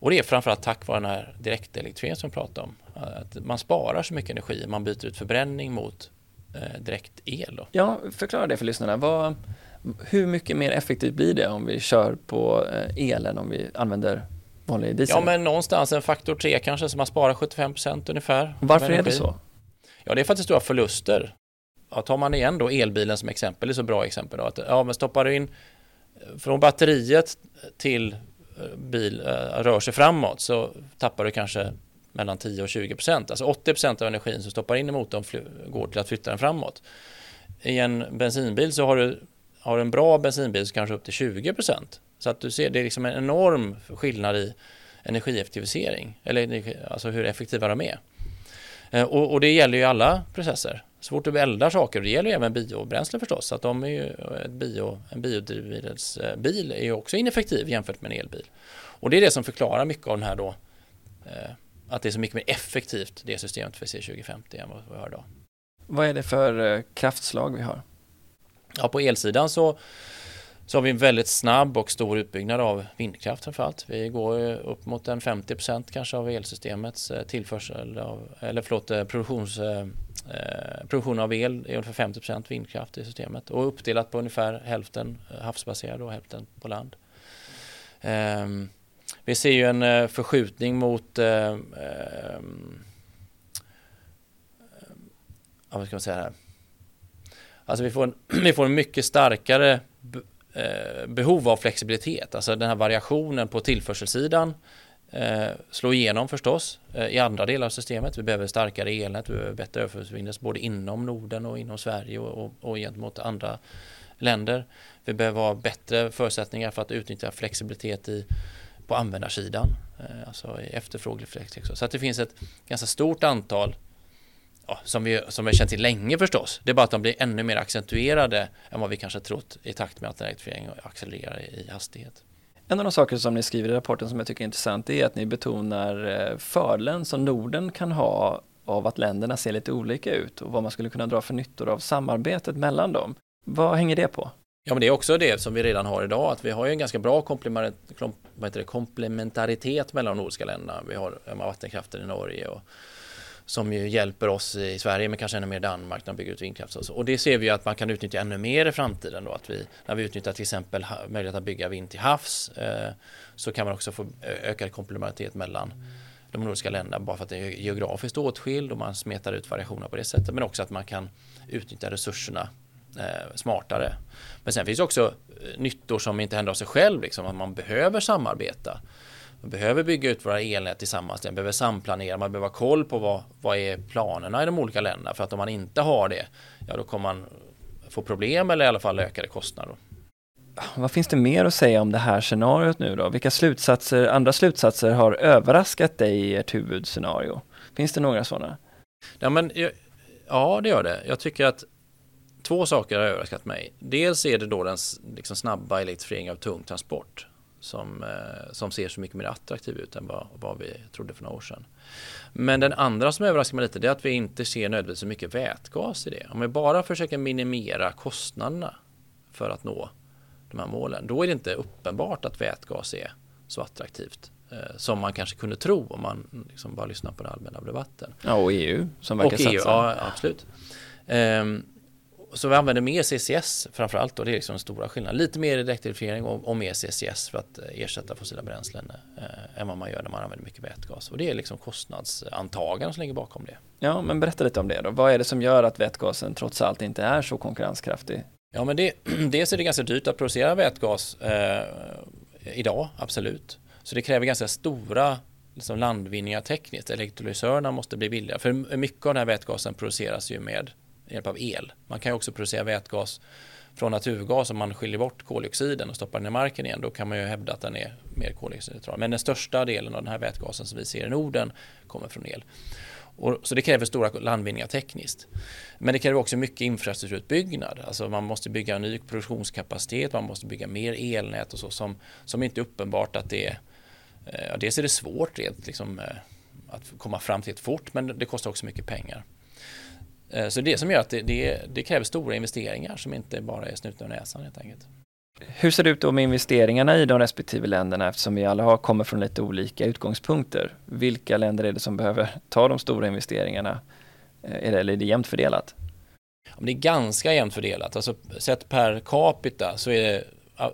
Och det är framförallt tack vare den här direktelektrifieringen som vi pratade om. Att man sparar så mycket energi, man byter ut förbränning mot eh, direkt el. Då. Ja, förklara det för lyssnarna. Vad, hur mycket mer effektivt blir det om vi kör på eh, elen om vi använder vanlig diesel? Ja, men någonstans en faktor 3 kanske, så man sparar 75% ungefär. Varför är det så? Ja, det är för att det är stora förluster. Ja, tar man igen då elbilen som exempel, det är så bra exempel då, att ja, men stoppar du in från batteriet till eh, bil äh, rör sig framåt så tappar du kanske mellan 10 och 20 procent. Alltså 80 procent av energin som stoppar in i motorn går till att flytta den framåt. I en bensinbil så har du, har du en bra bensinbil så kanske upp till 20 procent. Så att du ser, det är liksom en enorm skillnad i energieffektivisering, eller alltså hur effektiva de är. Eh, och, och, det gäller ju alla processer. Så fort du eldar saker, och det gäller ju även biobränsle förstås, att de är ju ett bio, en biodrivmedelsbil är ju också ineffektiv jämfört med en elbil. Och det är det som förklarar mycket av den här då, eh, att det är så mycket mer effektivt det systemet för C2050 än vad vi har idag. Vad är det för eh, kraftslag vi har? Ja, på elsidan så så har vi en väldigt snabb och stor utbyggnad av vindkraft framförallt. Vi går upp mot en 50% kanske av elsystemets eh, tillförsel av, eller förlåt, eh, produktions, eh, eh, produktion av el är ungefär 50% vindkraft i systemet och uppdelat på ungefär hälften havsbaserad och hälften på land. Eh, vi ser ju en förskjutning mot eh, ehm, vad ska man säga här? Alltså vi får en, *clears throat* vi får en mycket starkare Eh, behov av flexibilitet, alltså den här variationen på tillförselsidan eh, slår igenom förstås eh, i andra delar av systemet. Vi behöver starkare elnät, vi behöver bättre överföringsförbindelser både inom Norden och inom Sverige och, och, och gentemot andra länder. Vi behöver ha bättre förutsättningar för att utnyttja flexibilitet i, på användarsidan, eh, alltså i efterfrågeflexibilitet. Så att det finns ett ganska stort antal som, vi, som vi känt till länge förstås. Det är bara att de blir ännu mer accentuerade än vad vi kanske trott i takt med att elektrifieringen accelererar i hastighet. En av de saker som ni skriver i rapporten som jag tycker är intressant är att ni betonar eh, fördelen som Norden kan ha av att länderna ser lite olika ut och vad man skulle kunna dra för nyttor av samarbetet mellan dem. Vad hänger det på? Ja, men det är också det som vi redan har idag, att vi har ju en ganska bra komplementaritet mellan de nordiska länderna. Vi har vattenkraften i Norge och som ju hjälper oss i Sverige men kanske ännu mer Danmark när de bygger ut vindkraft. Och, så. och det ser vi att man kan utnyttja ännu mer i framtiden då att vi när vi utnyttjar till exempel möjlighet att bygga vind till havs eh, så kan man också få eh, ökad komplementaritet mellan de nordiska länderna bara för att det är geografiskt åtskild och man smetar ut variationer på det sättet men också att man kan utnyttja resurserna eh, smartare. Men sen finns det också eh, nyttor som inte händer av sig själv, liksom, att man behöver samarbeta. Man behöver bygga ut våra elnät tillsammans, man behöver samplanera, man behöver ha koll på vad, vad är planerna i de olika länderna. För att om man inte har det, ja då kommer man få problem eller i alla fall ökade kostnader. Vad finns det mer att säga om det här scenariot nu då? Vilka slutsatser, andra slutsatser har överraskat dig i ert huvudscenario? Finns det några sådana? Ja, men, ja, det gör det. Jag tycker att två saker har överraskat mig. Dels är det då den liksom, snabba elektrifieringen av tung transport som, eh, som ser så mycket mer attraktiv ut än vad, vad vi trodde för några år sedan. Men den andra som överraskar mig lite det är att vi inte ser nödvändigtvis så mycket vätgas i det. Om vi bara försöker minimera kostnaderna för att nå de här målen, då är det inte uppenbart att vätgas är så attraktivt eh, som man kanske kunde tro om man liksom bara lyssnar på den allmänna debatten. Ja, och EU som verkar och EU, satsa. Ja, absolut. Um, så vi använder mer CCS framförallt och det är liksom den stora skillnaden. Lite mer elektrifiering och, och mer CCS för att eh, ersätta fossila bränslen eh, än vad man gör när man använder mycket vätgas. Och det är liksom kostnadsantaganden som ligger bakom det. Ja, men berätta lite om det då. Vad är det som gör att vätgasen trots allt inte är så konkurrenskraftig? Ja, men det, *clears throat* dels är det ganska dyrt att producera vätgas eh, idag, absolut. Så det kräver ganska stora liksom landvinningar tekniskt. Elektrolysörerna måste bli billigare. För mycket av den här vätgasen produceras ju med hjälp av el. Man kan ju också producera vätgas från naturgas om man skiljer bort koldioxiden och stoppar den i marken igen. Då kan man ju hävda att den är mer koldioxidneutral. Men den största delen av den här vätgasen som vi ser i Norden kommer från el. Och, så det kräver stora landvinningar tekniskt. Men det kräver också mycket infrastrukturutbyggnad. Alltså man måste bygga ny produktionskapacitet, man måste bygga mer elnät och så som, som inte är uppenbart att det är... Eh, dels är det svårt rent liksom, eh, att komma fram till det fort men det kostar också mycket pengar. Eh, så det som gör att det, det, det kräver stora investeringar som inte bara är snutna ur näsan helt enkelt. Hur ser det ut då med investeringarna i de respektive länderna eftersom vi alla har kommer från lite olika utgångspunkter? Vilka länder är det som behöver ta de stora investeringarna? Eh, är det, eller är det jämnt fördelat? Det är ganska jämnt fördelat. Alltså, sett per capita så är det,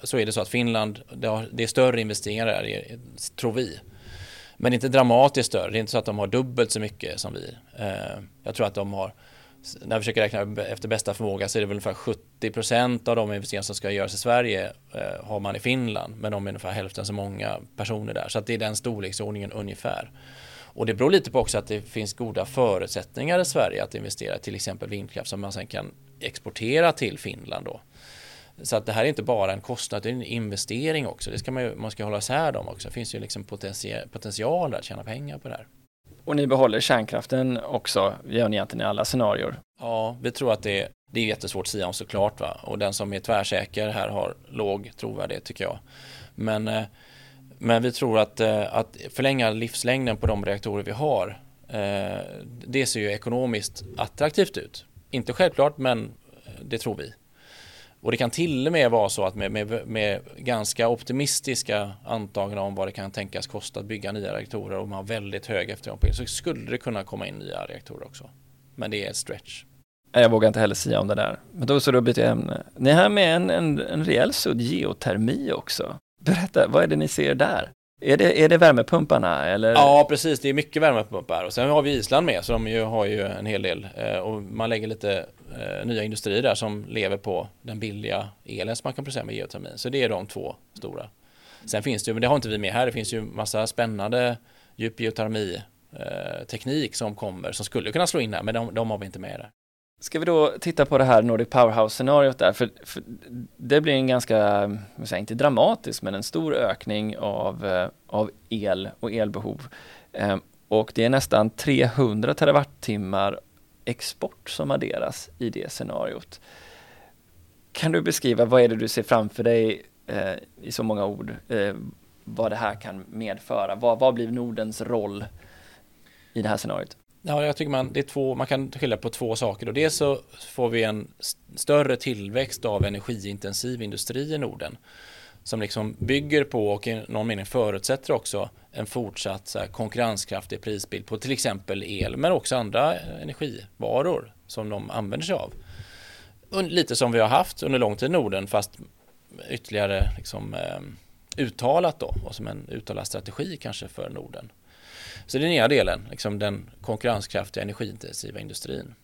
så är det så att Finland, det, har, det är större investeringar där, tror vi. Men inte dramatiskt större. Det är inte så att de har dubbelt så mycket som vi. Eh, jag tror att de har när vi försöker räkna efter bästa förmåga så är det väl ungefär 70 procent av de investeringar som ska göras i Sverige eh, har man i Finland, men de är ungefär hälften så många personer där. Så att det är den storleksordningen ungefär. Och det beror lite på också att det finns goda förutsättningar i Sverige att investera till exempel vindkraft som man sen kan exportera till Finland då. Så att det här är inte bara en kostnad, det är en investering också. Det ska man, ju, man ska hålla isär dem också. Det finns ju liksom potential att tjäna pengar på det här. Och ni behåller kärnkraften också, gör ni egentligen i alla scenarier? Ja, vi tror att det, det är jättesvårt att säga om såklart. Va? Och den som är tvärsäker här har låg trovärdighet tycker jag. Men, eh, men vi tror att, eh, att förlänga livslängden på de reaktorer vi har, eh, det ser ju ekonomiskt attraktivt ut. Inte självklart, men det tror vi. Och det kan till och med vara så att med, med, med ganska optimistiska antaganden om vad det kan tänkas kosta att bygga nya reaktorer och man har väldigt hög efterfrågan så skulle det kunna komma in nya reaktorer också. Men det är ett stretch. Jag vågar inte heller säga om det där. Men då så då byter jag ämne. Ni har med en, en, en rejäl sudd geotermi också. Berätta, vad är det ni ser där? Är det, är det värmepumparna eller? Ja, precis. Det är mycket värmepumpar. Och sen har vi Island med, så de ju, har ju en hel del. Eh, och man lägger lite eh, nya industrier där som lever på den billiga elen som man kan producera med geotermin. Så det är de två stora. Sen finns det ju, men det har inte vi med här, det finns ju massa spännande djupgeotermi eh, teknik som kommer som skulle kunna slå in här, men de, de har vi inte med där. Ska vi då titta på det här Nordic Powerhouse-scenariot där, för, för, det blir en ganska, säga, inte dramatisk, men en stor ökning av, eh, av el och elbehov. Eh, och det är nästan 300 terawattimmar export som adderas i det scenariot. Kan du beskriva vad är det du ser framför dig eh, i så många ord, eh, vad det här kan medföra? Vad, vad blir Nordens roll i det här scenariot? Ja, jag tycker man, det är två, man kan skilja på två saker. Och dels så får vi en större tillväxt av energiintensiv industri i Norden som liksom bygger på och i någon mening förutsätter också en fortsatt så här, konkurrenskraftig prisbild på till exempel el men också andra energivaror som de använder sig av. Lite som vi har haft under lång tid i Norden fast ytterligare liksom, eh, uttalat då och som en uttalad strategi kanske för Norden. Så det är den ena delen, liksom den konkurrenskraftiga energiintensiva industrin.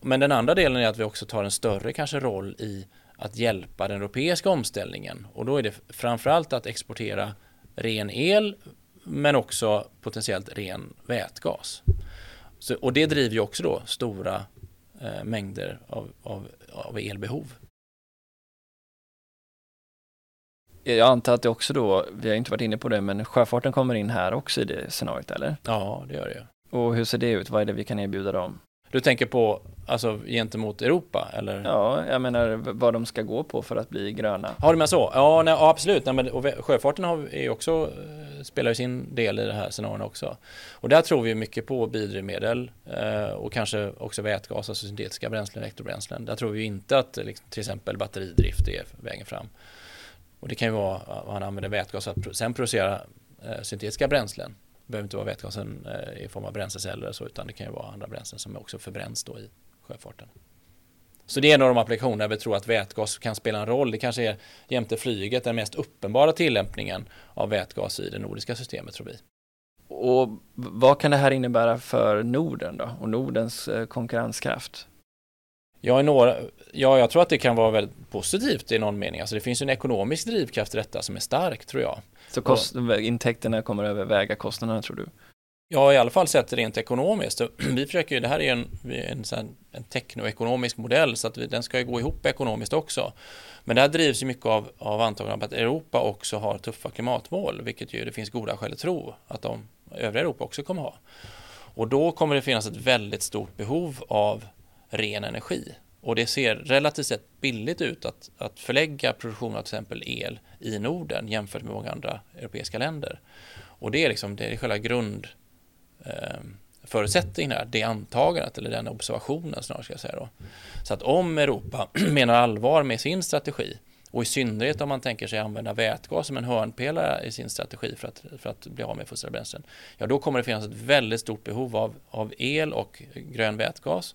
Men den andra delen är att vi också tar en större kanske roll i att hjälpa den europeiska omställningen och då är det framförallt att exportera ren el men också potentiellt ren vätgas. Så, och det driver ju också då stora eh, mängder av, av, av elbehov. Jag antar att det också då, vi har inte varit inne på det, men sjöfarten kommer in här också i det scenariot, eller? Ja, det gör det. Och hur ser det ut? Vad är det vi kan erbjuda dem? Du tänker på alltså gentemot Europa eller? Ja, jag menar vad de ska gå på för att bli gröna. Har du med så? Ja, nej, absolut. Nej, men, och sjöfarten har, är också, eh, spelar ju sin del i det här scenariot också. Och där tror vi mycket på biodrivmedel eh, och kanske också vätgas, alltså syntetiska bränslen, elektrobränslen. Där tror vi inte att liksom, till exempel batteridrift är vägen fram. Och det kan ju vara att man använder vätgas för att sen producera eh, syntetiska bränslen. Det behöver inte vara vätgasen eh, i form av bränsleceller så, utan det kan ju vara andra bränslen som också förbränns då i sjöfarten. Så det är en av de applikationer där vi tror att vätgas kan spela en roll. Det kanske är jämte flyget den mest uppenbara tillämpningen av vätgas i det nordiska systemet tror vi. Och vad kan det här innebära för Norden då och Nordens eh, konkurrenskraft? Ja, i några, ja, jag tror att det kan vara väldigt positivt i någon mening. Alltså det finns en ekonomisk drivkraft i detta som är stark tror jag. Så kost, intäkterna kommer överväga kostnaderna tror du? Ja, i alla fall sett rent ekonomiskt. *clears throat* Vi försöker ju, det här är en, en, en teknoekonomisk modell så att vi, den ska ju gå ihop ekonomiskt också. Men det här drivs ju mycket av, av antagandet att Europa också har tuffa klimatmål, vilket ju det finns goda skäl att tro att de övriga Europa också kommer ha. Och då kommer det finnas ett väldigt stort behov av ren energi. Och det ser relativt sett billigt ut att, att förlägga produktion av till exempel el i Norden jämfört med många andra europeiska länder. Och det är, liksom, det är själva grundförutsättningen ehm, eh, här, det antagandet eller den observationen snarare ska jag säga då. Så att om Europa *clears throat* menar allvar med sin strategi och i synnerhet om man tänker sig använda vätgas som en hörnpelare i sin strategi för att, för att bli av med fossila bränslen, ja då kommer det finnas ett väldigt stort behov av, av el och grön vätgas.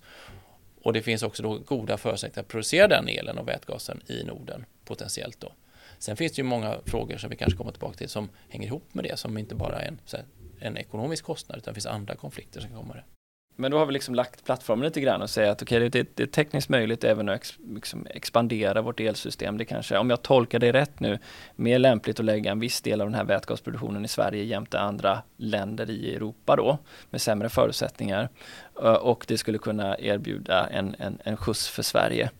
Och det finns också då goda förutsättningar att producera den elen och vätgasen i Norden potentiellt då. Sen finns det ju många frågor som vi kanske kommer tillbaka till som hänger ihop med det som inte bara är en, en ekonomisk kostnad utan det finns andra konflikter som kommer. Men då har vi liksom lagt plattformen lite grann och säger att okej, okay, det, det, är tekniskt möjligt även att ex, liksom expandera vårt elsystem. Det kanske, om jag tolkar det rätt nu, mer lämpligt att lägga en viss del av den här vätgasproduktionen i Sverige jämte andra länder i Europa då, med sämre förutsättningar. Och det skulle kunna erbjuda en, en, en skjuts för Sverige.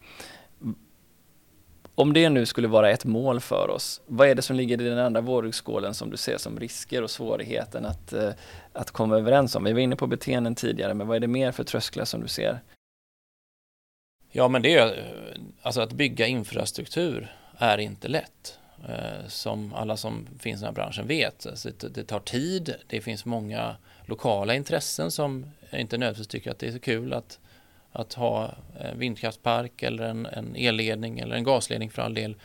Om det nu skulle vara ett mål för oss, vad är det som ligger i den andra vågskålen som du ser som risker och svårigheten att, eh, att komma överens om? Vi var inne på beteenden tidigare, men vad är det mer för trösklar som du ser? Ja, men det är alltså att bygga infrastruktur är inte lätt. Eh, som alla som finns i den här branschen vet. Alltså det tar tid, det finns många lokala intressen som inte nödvändigtvis tycker att det är så kul att att ha en vindkraftspark eller en, en elledning eller en gasledning för all del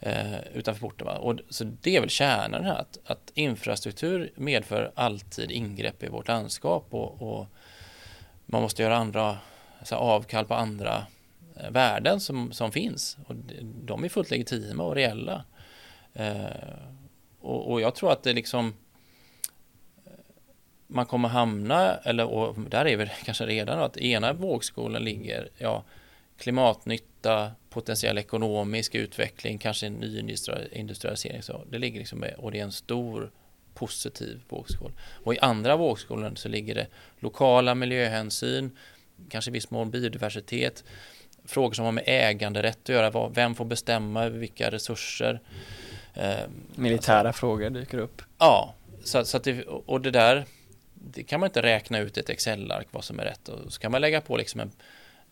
eh, utanför porten. Va? Och, så det är väl kärnan här, att, att infrastruktur medför alltid ingrepp i vårt landskap och, och man måste göra andra, så avkall på andra eh, värden som, som finns. Och de är fullt legitima och reella. Eh, och, och, jag tror att det liksom man kommer hamna, eller och där är vi *laughs* kanske redan, att ena vågskålen ligger ja, klimatnytta, potentiell ekonomisk utveckling, kanske en ny industrialisering. Så det ligger liksom med, och det är en stor positiv vågskål. Och i andra vågskålen så ligger det lokala miljöhänsyn, kanske viss mån biodiversitet, frågor som har med äganderätt att göra, vem får bestämma över vilka resurser. Eh, Militära alltså, frågor dyker upp. Ja, så, så att det, och det där det kan man inte räkna ut i ett Excel-ark vad som är rätt och så kan man lägga på liksom en,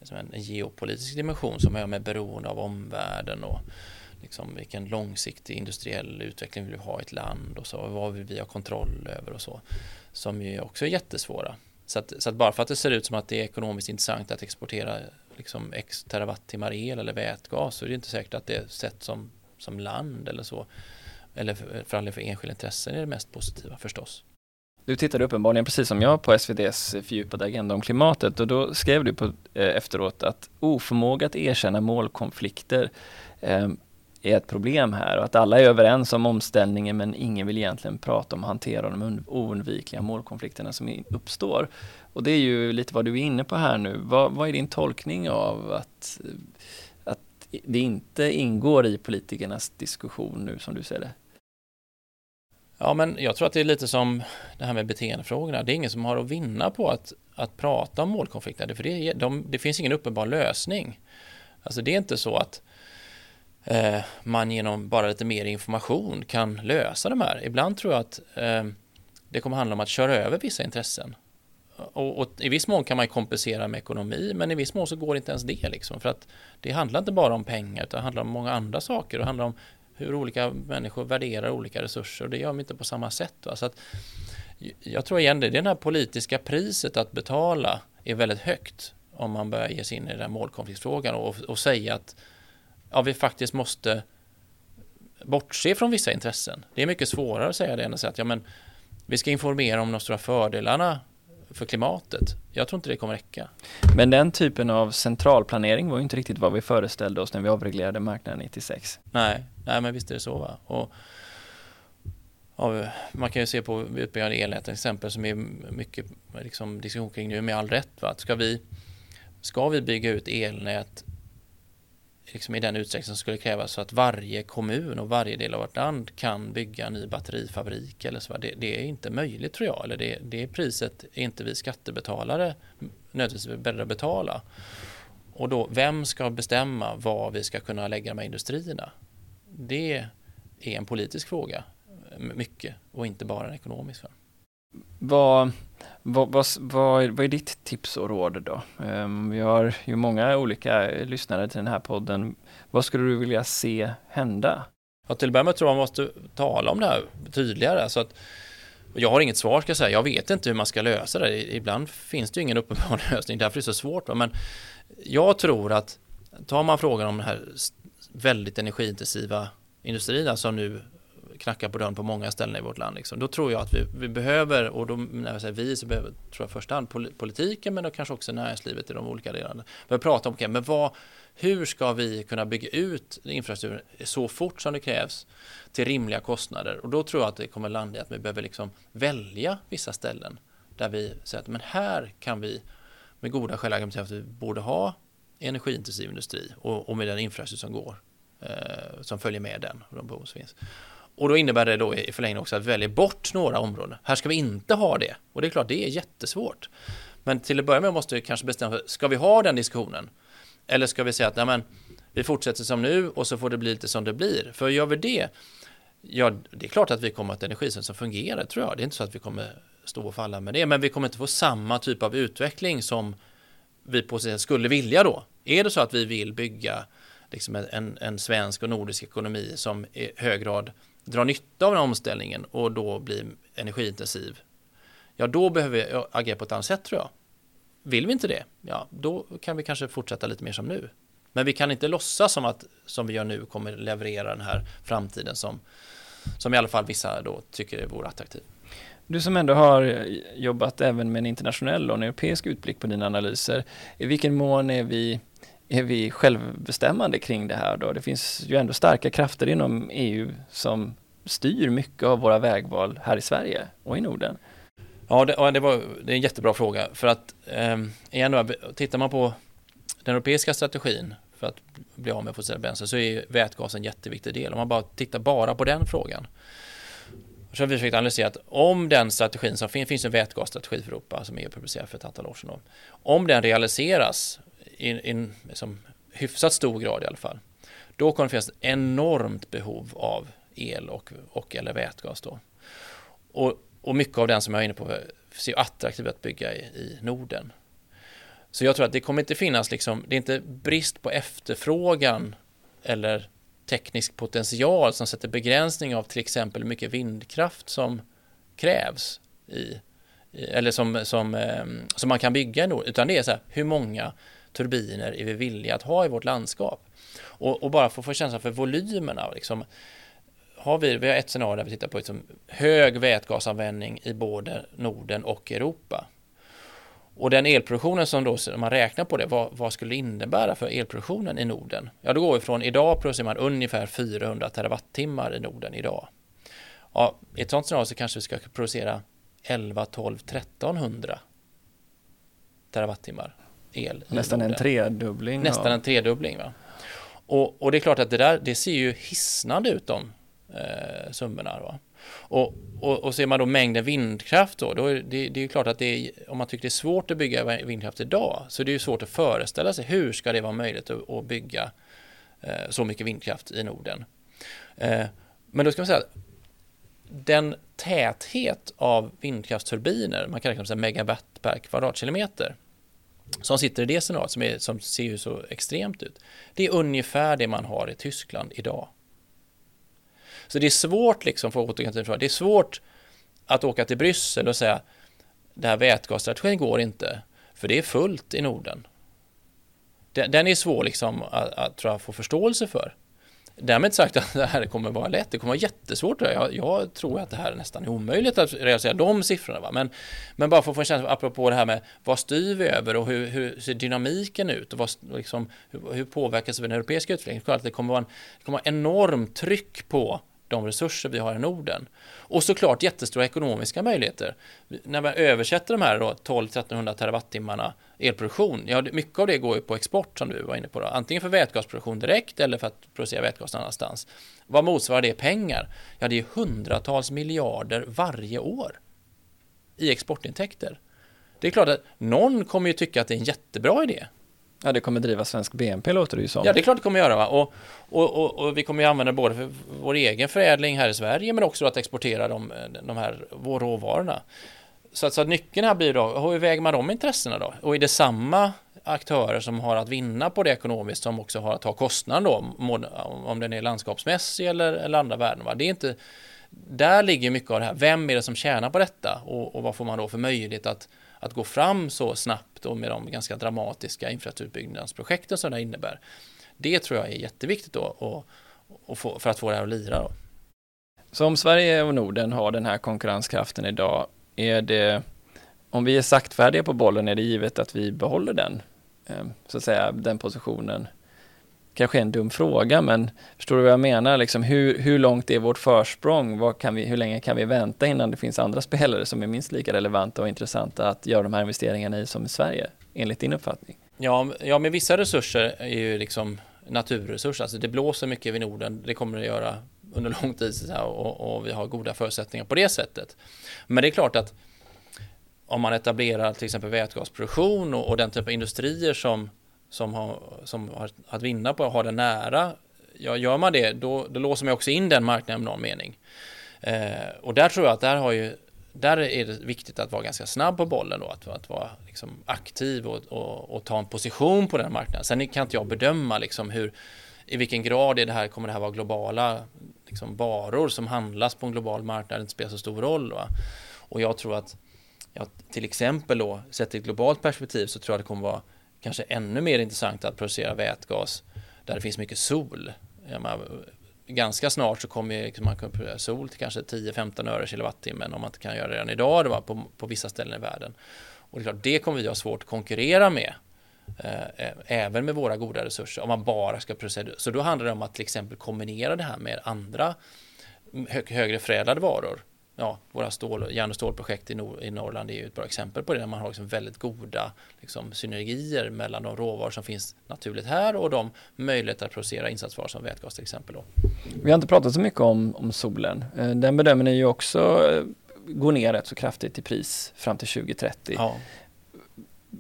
liksom en geopolitisk dimension som är med beroende av omvärlden och liksom vilken långsiktig industriell utveckling vill vi ha i ett land och så och vad vill vi ha kontroll över och så som ju också är jättesvåra. Så att, så att bara för att det ser ut som att det är ekonomiskt intressant att exportera liksom x terawattimmar el eller vätgas så är det inte säkert att det är sett som, som land eller så. Eller för, för för enskilda intressen är det mest positiva förstås. Du tittade uppenbarligen precis som jag på SVDs fördjupade agenda om klimatet och då skrev du på, eh, efteråt att oförmåga att erkänna målkonflikter eh, är ett problem här och att alla är överens om omställningen men ingen vill egentligen prata om att hantera de oundvikliga målkonflikterna som uppstår. Och det är ju lite vad du är inne på här nu. Vad, vad är din tolkning av att, att det inte ingår i politikernas diskussion nu som du ser det? Ja, men jag tror att det är lite som det här med beteendefrågorna. Det är ingen som har att vinna på att, att prata om målkonflikter, för det, de, det finns ingen uppenbar lösning. Alltså det är inte så att eh, man genom bara lite mer information kan lösa de här. Ibland tror jag att eh, det kommer handla om att köra över vissa intressen. Och, och, i viss mån kan man kompensera med ekonomi, men i viss mån så går det inte ens det. Liksom, för att det handlar inte bara om pengar, utan det handlar om många andra saker. Det handlar om hur olika människor värderar olika resurser och det gör de inte på samma sätt. Va? Så att, jag tror igen det, det här politiska priset att betala är väldigt högt om man börjar ge sig in i den här målkonfliktfrågan och, och säga att ja, vi faktiskt måste bortse från vissa intressen. Det är mycket svårare att säga det än att säga att ja, men, vi ska informera om de stora fördelarna för klimatet. Jag tror inte det kommer räcka. Men den typen av centralplanering var ju inte riktigt vad vi föreställde oss när vi avreglerade marknaden 96. Nej, nej men visst är det så. Va? Och, ja, man kan ju se på utbyggnad av elnät till exempel som är mycket liksom, diskussion kring nu med all rätt. Va? Ska, vi, ska vi bygga ut elnät liksom i den utsträckning som skulle krävas så att varje kommun och varje del av vårt land kan bygga en ny batterifabrik eller så. Det, det är inte möjligt tror jag. Eller det, det priset är inte vi skattebetalare nödvändigtvis beredda att betala. Och då, vem ska bestämma vad vi ska kunna lägga de här industrierna? Det är en politisk fråga, mycket, och inte bara en ekonomisk. Vad, vad, vad, vad, är, vad är ditt tips och råd då? Um, vi har ju många olika lyssnare till den här podden. Vad skulle du vilja se hända? Ja, till att börja med tror jag man måste tala om det här tydligare. Så att, jag har inget svar ska jag säga. Jag vet inte hur man ska lösa det. Ibland finns det ju ingen uppenbar *laughs* lösning. Därför är det så svårt. Men jag tror att tar man frågan om den här väldigt energiintensiva industrierna som nu knackar på dörren på många ställen i vårt land. Liksom. Då tror jag att vi, vi behöver, och då, när jag säger vi så behöver tror jag i första hand politiken men då kanske också näringslivet i de olika delarna. Vi pratar om, okay, men vad, hur ska vi kunna bygga ut infrastrukturen så fort som det krävs till rimliga kostnader? Och då tror jag att det kommer landa i att vi behöver liksom välja vissa ställen där vi säger att men här kan vi med goda skäl argumentera att vi borde ha energiintensiv industri och, och med den infrastruktur som går, eh, som följer med den och de behov som finns. Och då innebär det då i förlängningen också att vi väljer bort några områden. Här ska vi inte ha det. Och det är klart, det är jättesvårt. Men till att börja med måste vi kanske bestämma, ska vi ha den diskussionen? Eller ska vi säga att nej, men, vi fortsätter som nu och så får det bli lite som det blir. För gör vi det, ja, det är klart att vi kommer att ha ett energisystem som fungerar, tror jag. Det är inte så att vi kommer stå och falla med det, men vi kommer inte få samma typ av utveckling som vi på sig skulle vilja då. Är det så att vi vill bygga liksom en, en svensk och nordisk ekonomi som i hög grad drar nytta av den här omställningen och då blir energiintensiv, ja då behöver vi agera på ett annat sätt tror jag. Vill vi inte det, ja då kan vi kanske fortsätta lite mer som nu. Men vi kan inte låtsas som att som vi gör nu kommer leverera den här framtiden som, som i alla fall vissa då tycker vore attraktiv. Du som ändå har eh, jobbat även med en internationell och en europeisk utblick på dina analyser, i vilken mån är vi är vi självbestämmande kring det här då? Det finns ju ändå starka krafter inom EU som styr mycket av våra vägval här i Sverige och i Norden. Ja, det, det, var, det är en jättebra fråga för att eh, igen då, tittar man på den europeiska strategin för att bli av med fossila bränslen så är vätgas en jätteviktig del. Om man bara tittar bara på den frågan så har vi försökt analysera att om den strategin som finns, finns en vätgasstrategi för Europa som EU publicerade för ett antal år sedan. Då, om den realiseras i en liksom, hyfsat stor grad i alla fall, då kommer det finnas ett enormt behov av el och, och eller vätgas då. Och, och mycket av den som jag är inne på ser attraktivt att bygga i, i Norden. Så jag tror att det kommer inte finnas liksom, det är inte brist på efterfrågan eller teknisk potential som sätter begränsning av till exempel hur mycket vindkraft som krävs i, eller som, som, ehm, som man kan bygga ändå, utan det är så här, hur många turbiner är vi villiga att ha i vårt landskap? Och, och bara för att få känsla för volymerna, liksom, har vi, vi har ett scenario där vi tittar på liksom, hög vätgasanvändning i både Norden och Europa. Och den elproduktionen som då, om man räknar på det, vad, vad, skulle det innebära för elproduktionen i Norden? Ja, då går vi från idag producerar man ungefär 400 terawattimmar i Norden idag. Ja, I ett sådant scenario så kanske vi ska producera 11, 12, 1300 terawattimmar el. Nästan en tredubbling. Nästan en tredubbling. Va? Och, och, det är klart att det där, det ser ju hisnande ut de eh, summorna. Va? Och, och, och ser man då mängden vindkraft då, då är det, det är klart att det är, om man tycker det är svårt att bygga vindkraft idag så är det ju svårt att föreställa sig hur ska det vara möjligt att, att bygga eh, så mycket vindkraft i Norden. Eh, men då ska man säga att den täthet av vindkraftsturbiner, man kan räkna med megawatt per kvadratkilometer, som sitter i det scenariot som, är, som ser ju så extremt ut. Det är ungefär det man har i Tyskland idag. Så det är svårt, liksom, för att återgå till det är svårt att åka till Bryssel och säga det här vätgasstrategin går inte, för det är fullt i Norden. Den, den är svår liksom, att, att tror jag, få förståelse för. Därmed sagt att det här kommer vara lätt, det kommer vara jättesvårt. Jag, jag tror att det här är nästan omöjligt att realisera de siffrorna. Va? Men, men bara för att få en känsla, apropå det här med vad styr vi över och hur, hur ser dynamiken ut och vad, liksom, hur, hur påverkas vi den europeiska utvecklingen? Det kommer vara, en, det kommer vara enormt tryck på de resurser vi har i Norden. Och såklart jättestora ekonomiska möjligheter. När man översätter de här 12-1300 terawattimmarna elproduktion, ja mycket av det går ju på export som du var inne på. Då. Antingen för vätgasproduktion direkt eller för att producera vätgas någon annanstans. Vad motsvarar det pengar? Ja, det är hundratals miljarder varje år i exportintäkter. Det är klart att någon kommer ju tycka att det är en jättebra idé. Ja, det kommer driva svensk BNP låter det ju som. Ja, det är klart det kommer göra. Va? Och, och, och, och vi kommer ju använda både för vår egen förädling här i Sverige men också att exportera de, de här råvarorna. så, att, så att nyckeln här blir då, hur väger man de intressena då? Och är det samma aktörer som har att vinna på det ekonomiskt som också har att ta kostnaden då, om den är landskapsmässig eller, eller andra värden. Va? Det är inte, där ligger mycket av det här, vem är det som tjänar på detta och, och vad får man då för möjlighet att, att gå fram så snabbt och med de ganska dramatiska infrastrukturbyggnadsprojekten som det innebär. Det tror jag är jätteviktigt då och, och få, för att få det här att lira. Då. Så om Sverige och Norden har den här konkurrenskraften idag, är det, om vi är saktfärdiga på bollen, är det givet att vi behåller den, eh, så att säga, den positionen? Kanske en dum fråga, men förstår du vad jag menar? Liksom, hur, hur långt är vårt försprång? Vad kan vi, hur länge kan vi vänta innan det finns andra spelare som är minst lika relevanta och intressanta att göra de här investeringarna i som i Sverige, enligt din uppfattning? Ja, ja med vissa resurser är ju liksom naturresurser, alltså det blåser mycket vid Norden, det kommer det göra under lång tid och, och vi har goda förutsättningar på det sättet. Men det är klart att om man etablerar till exempel vätgasproduktion och, och den typ av industrier som, som, har, som har att vinna på att ha det nära, ja, gör man det då, då låser man också in den marknaden i någon mening. Eh, och där tror jag att där, har ju, där är det viktigt att vara ganska snabb på bollen då, att, att vara liksom aktiv och, och, och, ta en position på den marknaden. Sen kan inte jag bedöma liksom hur, i vilken grad är det här, kommer det här vara globala liksom varor som handlas på en global marknad inte spelar så stor roll. Va? Och jag tror att ja, till exempel då, sett i ett globalt perspektiv så tror jag det kommer vara kanske ännu mer intressant att producera vätgas där det finns mycket sol. Menar, ganska snart så kommer man kunna producera sol till kanske 10-15 öre kilowattimmen om man inte kan göra det redan idag då, på, på vissa ställen i världen. Och det är klart, det kommer vi ha svårt att konkurrera med Eh, även med våra goda resurser, om man bara ska producera. Så då handlar det om att till exempel kombinera det här med andra hö högre förädlade varor. Ja, våra stål, järn och stålprojekt i, Nor i Norrland är ju ett bra exempel på det, där man har liksom väldigt goda liksom, synergier mellan de råvaror som finns naturligt här och de möjligheter att producera insatsvaror som vätgas till exempel. Då. Vi har inte pratat så mycket om, om solen. Eh, den bedömer ni ju också eh, gå ner rätt så kraftigt i pris fram till 2030. Ja.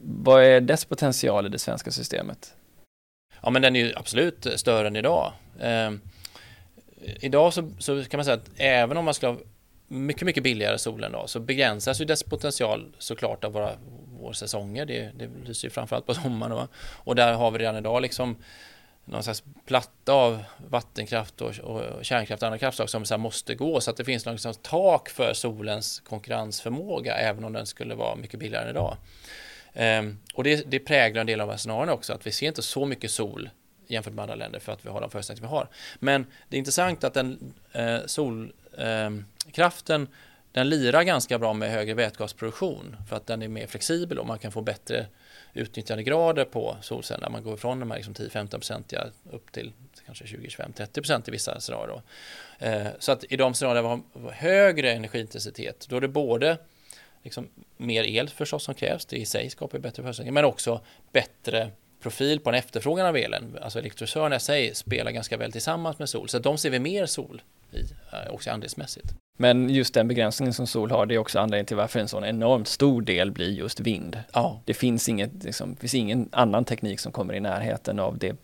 Vad är dess potential i det svenska systemet? Ja, men den är ju absolut större än idag. Eh, idag så, så, kan man säga att även om man skulle ha mycket, mycket billigare solen då, så begränsas ju dess potential såklart av våra, vårsäsonger. Det, det lyser ju framförallt på *laughs* sommaren. Va? Och där har vi redan idag liksom någon slags platta av vattenkraft och, och kärnkraft och andra kraftslag som så måste gå så att det finns något tak för solens konkurrensförmåga även om den skulle vara mycket billigare än idag. Um, och det, det präglar en del av scenarierna också, att vi ser inte så mycket sol jämfört med andra länder för att vi har de förutsättningar vi har. Men det är intressant att den eh, sol ehm, Kraften den lirar ganska bra med högre vätgasproduktion för att den är mer flexibel och man kan få bättre utnyttjandegrader på solcellerna. Man går ifrån de här liksom 10-15-procentiga upp till kanske 20-25-30 procent i vissa scenarier. Eh, så att i de scenarier där vi har högre energiintensitet, då är det både liksom mer el förstås som krävs. Det i sig skapar bättre förutsättningar, men också bättre profil på en efterfrågan av elen. Alltså elektrosörerna i sig spelar ganska väl tillsammans med sol, så de ser vi mer sol i, eh, också andelsmässigt. Men just den begränsningen som sol har, det är också anledningen till varför en sån enormt stor del blir just vind. Ja. Det finns, inget, liksom, finns ingen annan teknik som kommer i närheten av det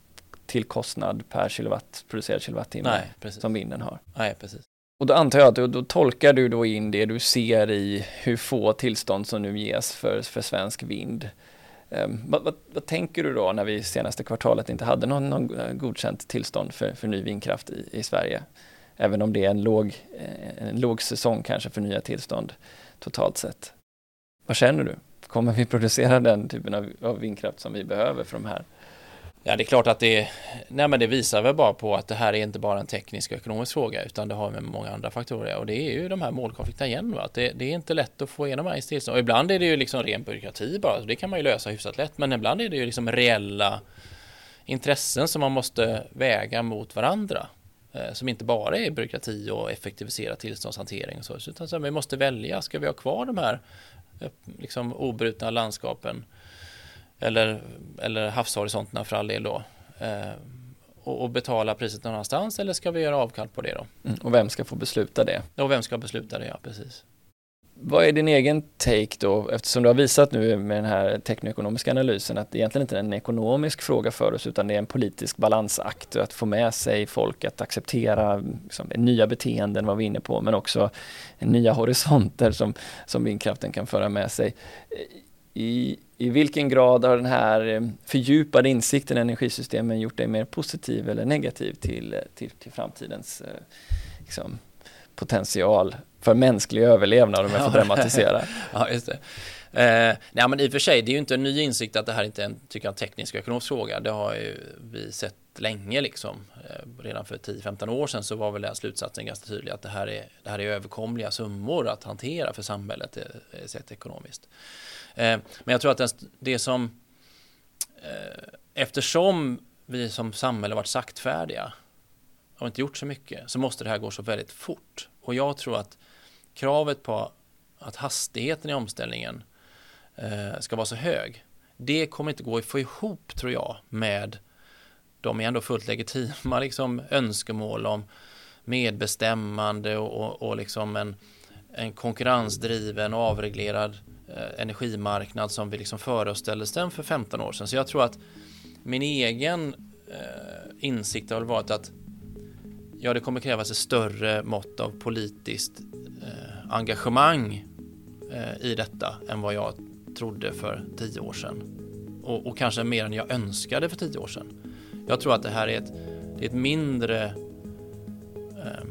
till kostnad per kilowatt, producerad kilowattimme som vinden har. Nej, precis. Och då antar jag att du, då tolkar du då in det du ser i hur få tillstånd som nu ges för, för svensk vind. Um, vad, vad, vad, tänker du då när vi senaste kvartalet inte hade någon, någon eh, godkänt tillstånd för, för ny vindkraft i, i Sverige? Även om det är en låg, eh, en låg säsong kanske för nya tillstånd totalt sett. Vad känner du? Kommer vi producera den typen av, av vindkraft som vi behöver för de här Ja, det är klart att det, nej men det visar väl bara på att det här är inte bara en teknisk och ekonomisk fråga utan det har med många andra faktorer och det är ju de här målkonflikterna igen. Va? Att det, det är inte lätt att få igenom ens tillstånd och ibland är det ju liksom ren byråkrati bara, så det kan man ju lösa hyfsat lätt men ibland är det ju liksom reella intressen som man måste väga mot varandra som inte bara är byråkrati och effektivisera tillståndshantering och så, utan så vi måste välja, ska vi ha kvar de här eh, liksom obrutna landskapen eller, eller havshorisonterna för all del då. Eh, och, och, betala priset någon annanstans eller ska vi göra avkall på det då? Mm, och vem ska få besluta det? Och vem ska besluta det, ja precis vad är din egen take då, eftersom du har visat nu med den här teknoekonomiska analysen att det egentligen inte är en ekonomisk fråga för oss utan det är en politisk balansakt att få med sig folk att acceptera liksom, nya beteenden var vi inne på men också nya horisonter som, som vindkraften kan föra med sig. I, I vilken grad har den här eh, fördjupade insikten i energisystemen gjort dig mer positiv eller negativ till, eh, till, till framtidens eh, liksom, potential för mänsklig överlevnad om jag får dramatisera. *laughs* ja, just det. Eh, nej, men i och för sig, det är ju inte en ny insikt att det här inte är en, tycker jag, teknisk och ekonomisk fråga. Det har ju vi sett länge liksom. Eh, redan för 10-15 år sedan så var väl den slutsatsen ganska tydlig att det här är, det här är överkomliga summor att hantera för samhället eh, sett ekonomiskt. Eh, men jag tror att det, det som eh, eftersom vi som samhälle varit saktfärdiga och inte gjort så mycket så måste det här gå så väldigt fort. Och jag tror att kravet på att hastigheten i omställningen eh, ska vara så hög, det kommer inte gå att få ihop tror jag med de är ändå fullt legitima *laughs* liksom, önskemål om medbestämmande och, och, och liksom en, en konkurrensdriven och avreglerad eh, energimarknad som vi liksom föreställdes den för 15 år sedan. Så jag tror att min egen eh, insikt har varit att ja, det kommer krävas ett större mått av politiskt eh, engagemang eh, i detta än vad jag trodde för tio år sedan. Och, och, kanske mer än jag önskade för tio år sedan. Jag tror att det här är ett, det är ett mindre eh,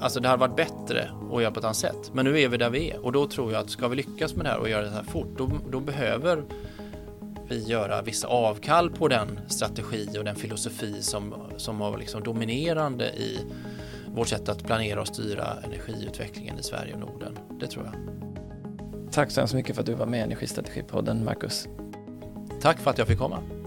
Alltså det hade varit bättre att göra på ett annat sätt. Men nu är vi där vi är och då tror jag att ska vi lyckas med det här och göra det här fort, då, då behöver vi göra vissa avkall på den strategi och den filosofi som, som var liksom dominerande i vårt sätt att planera och styra energiutvecklingen i Sverige och Norden. Det tror jag. Tack så hemskt mycket för att du var med i Energistrategipodden, Marcus. Tack för att jag fick komma.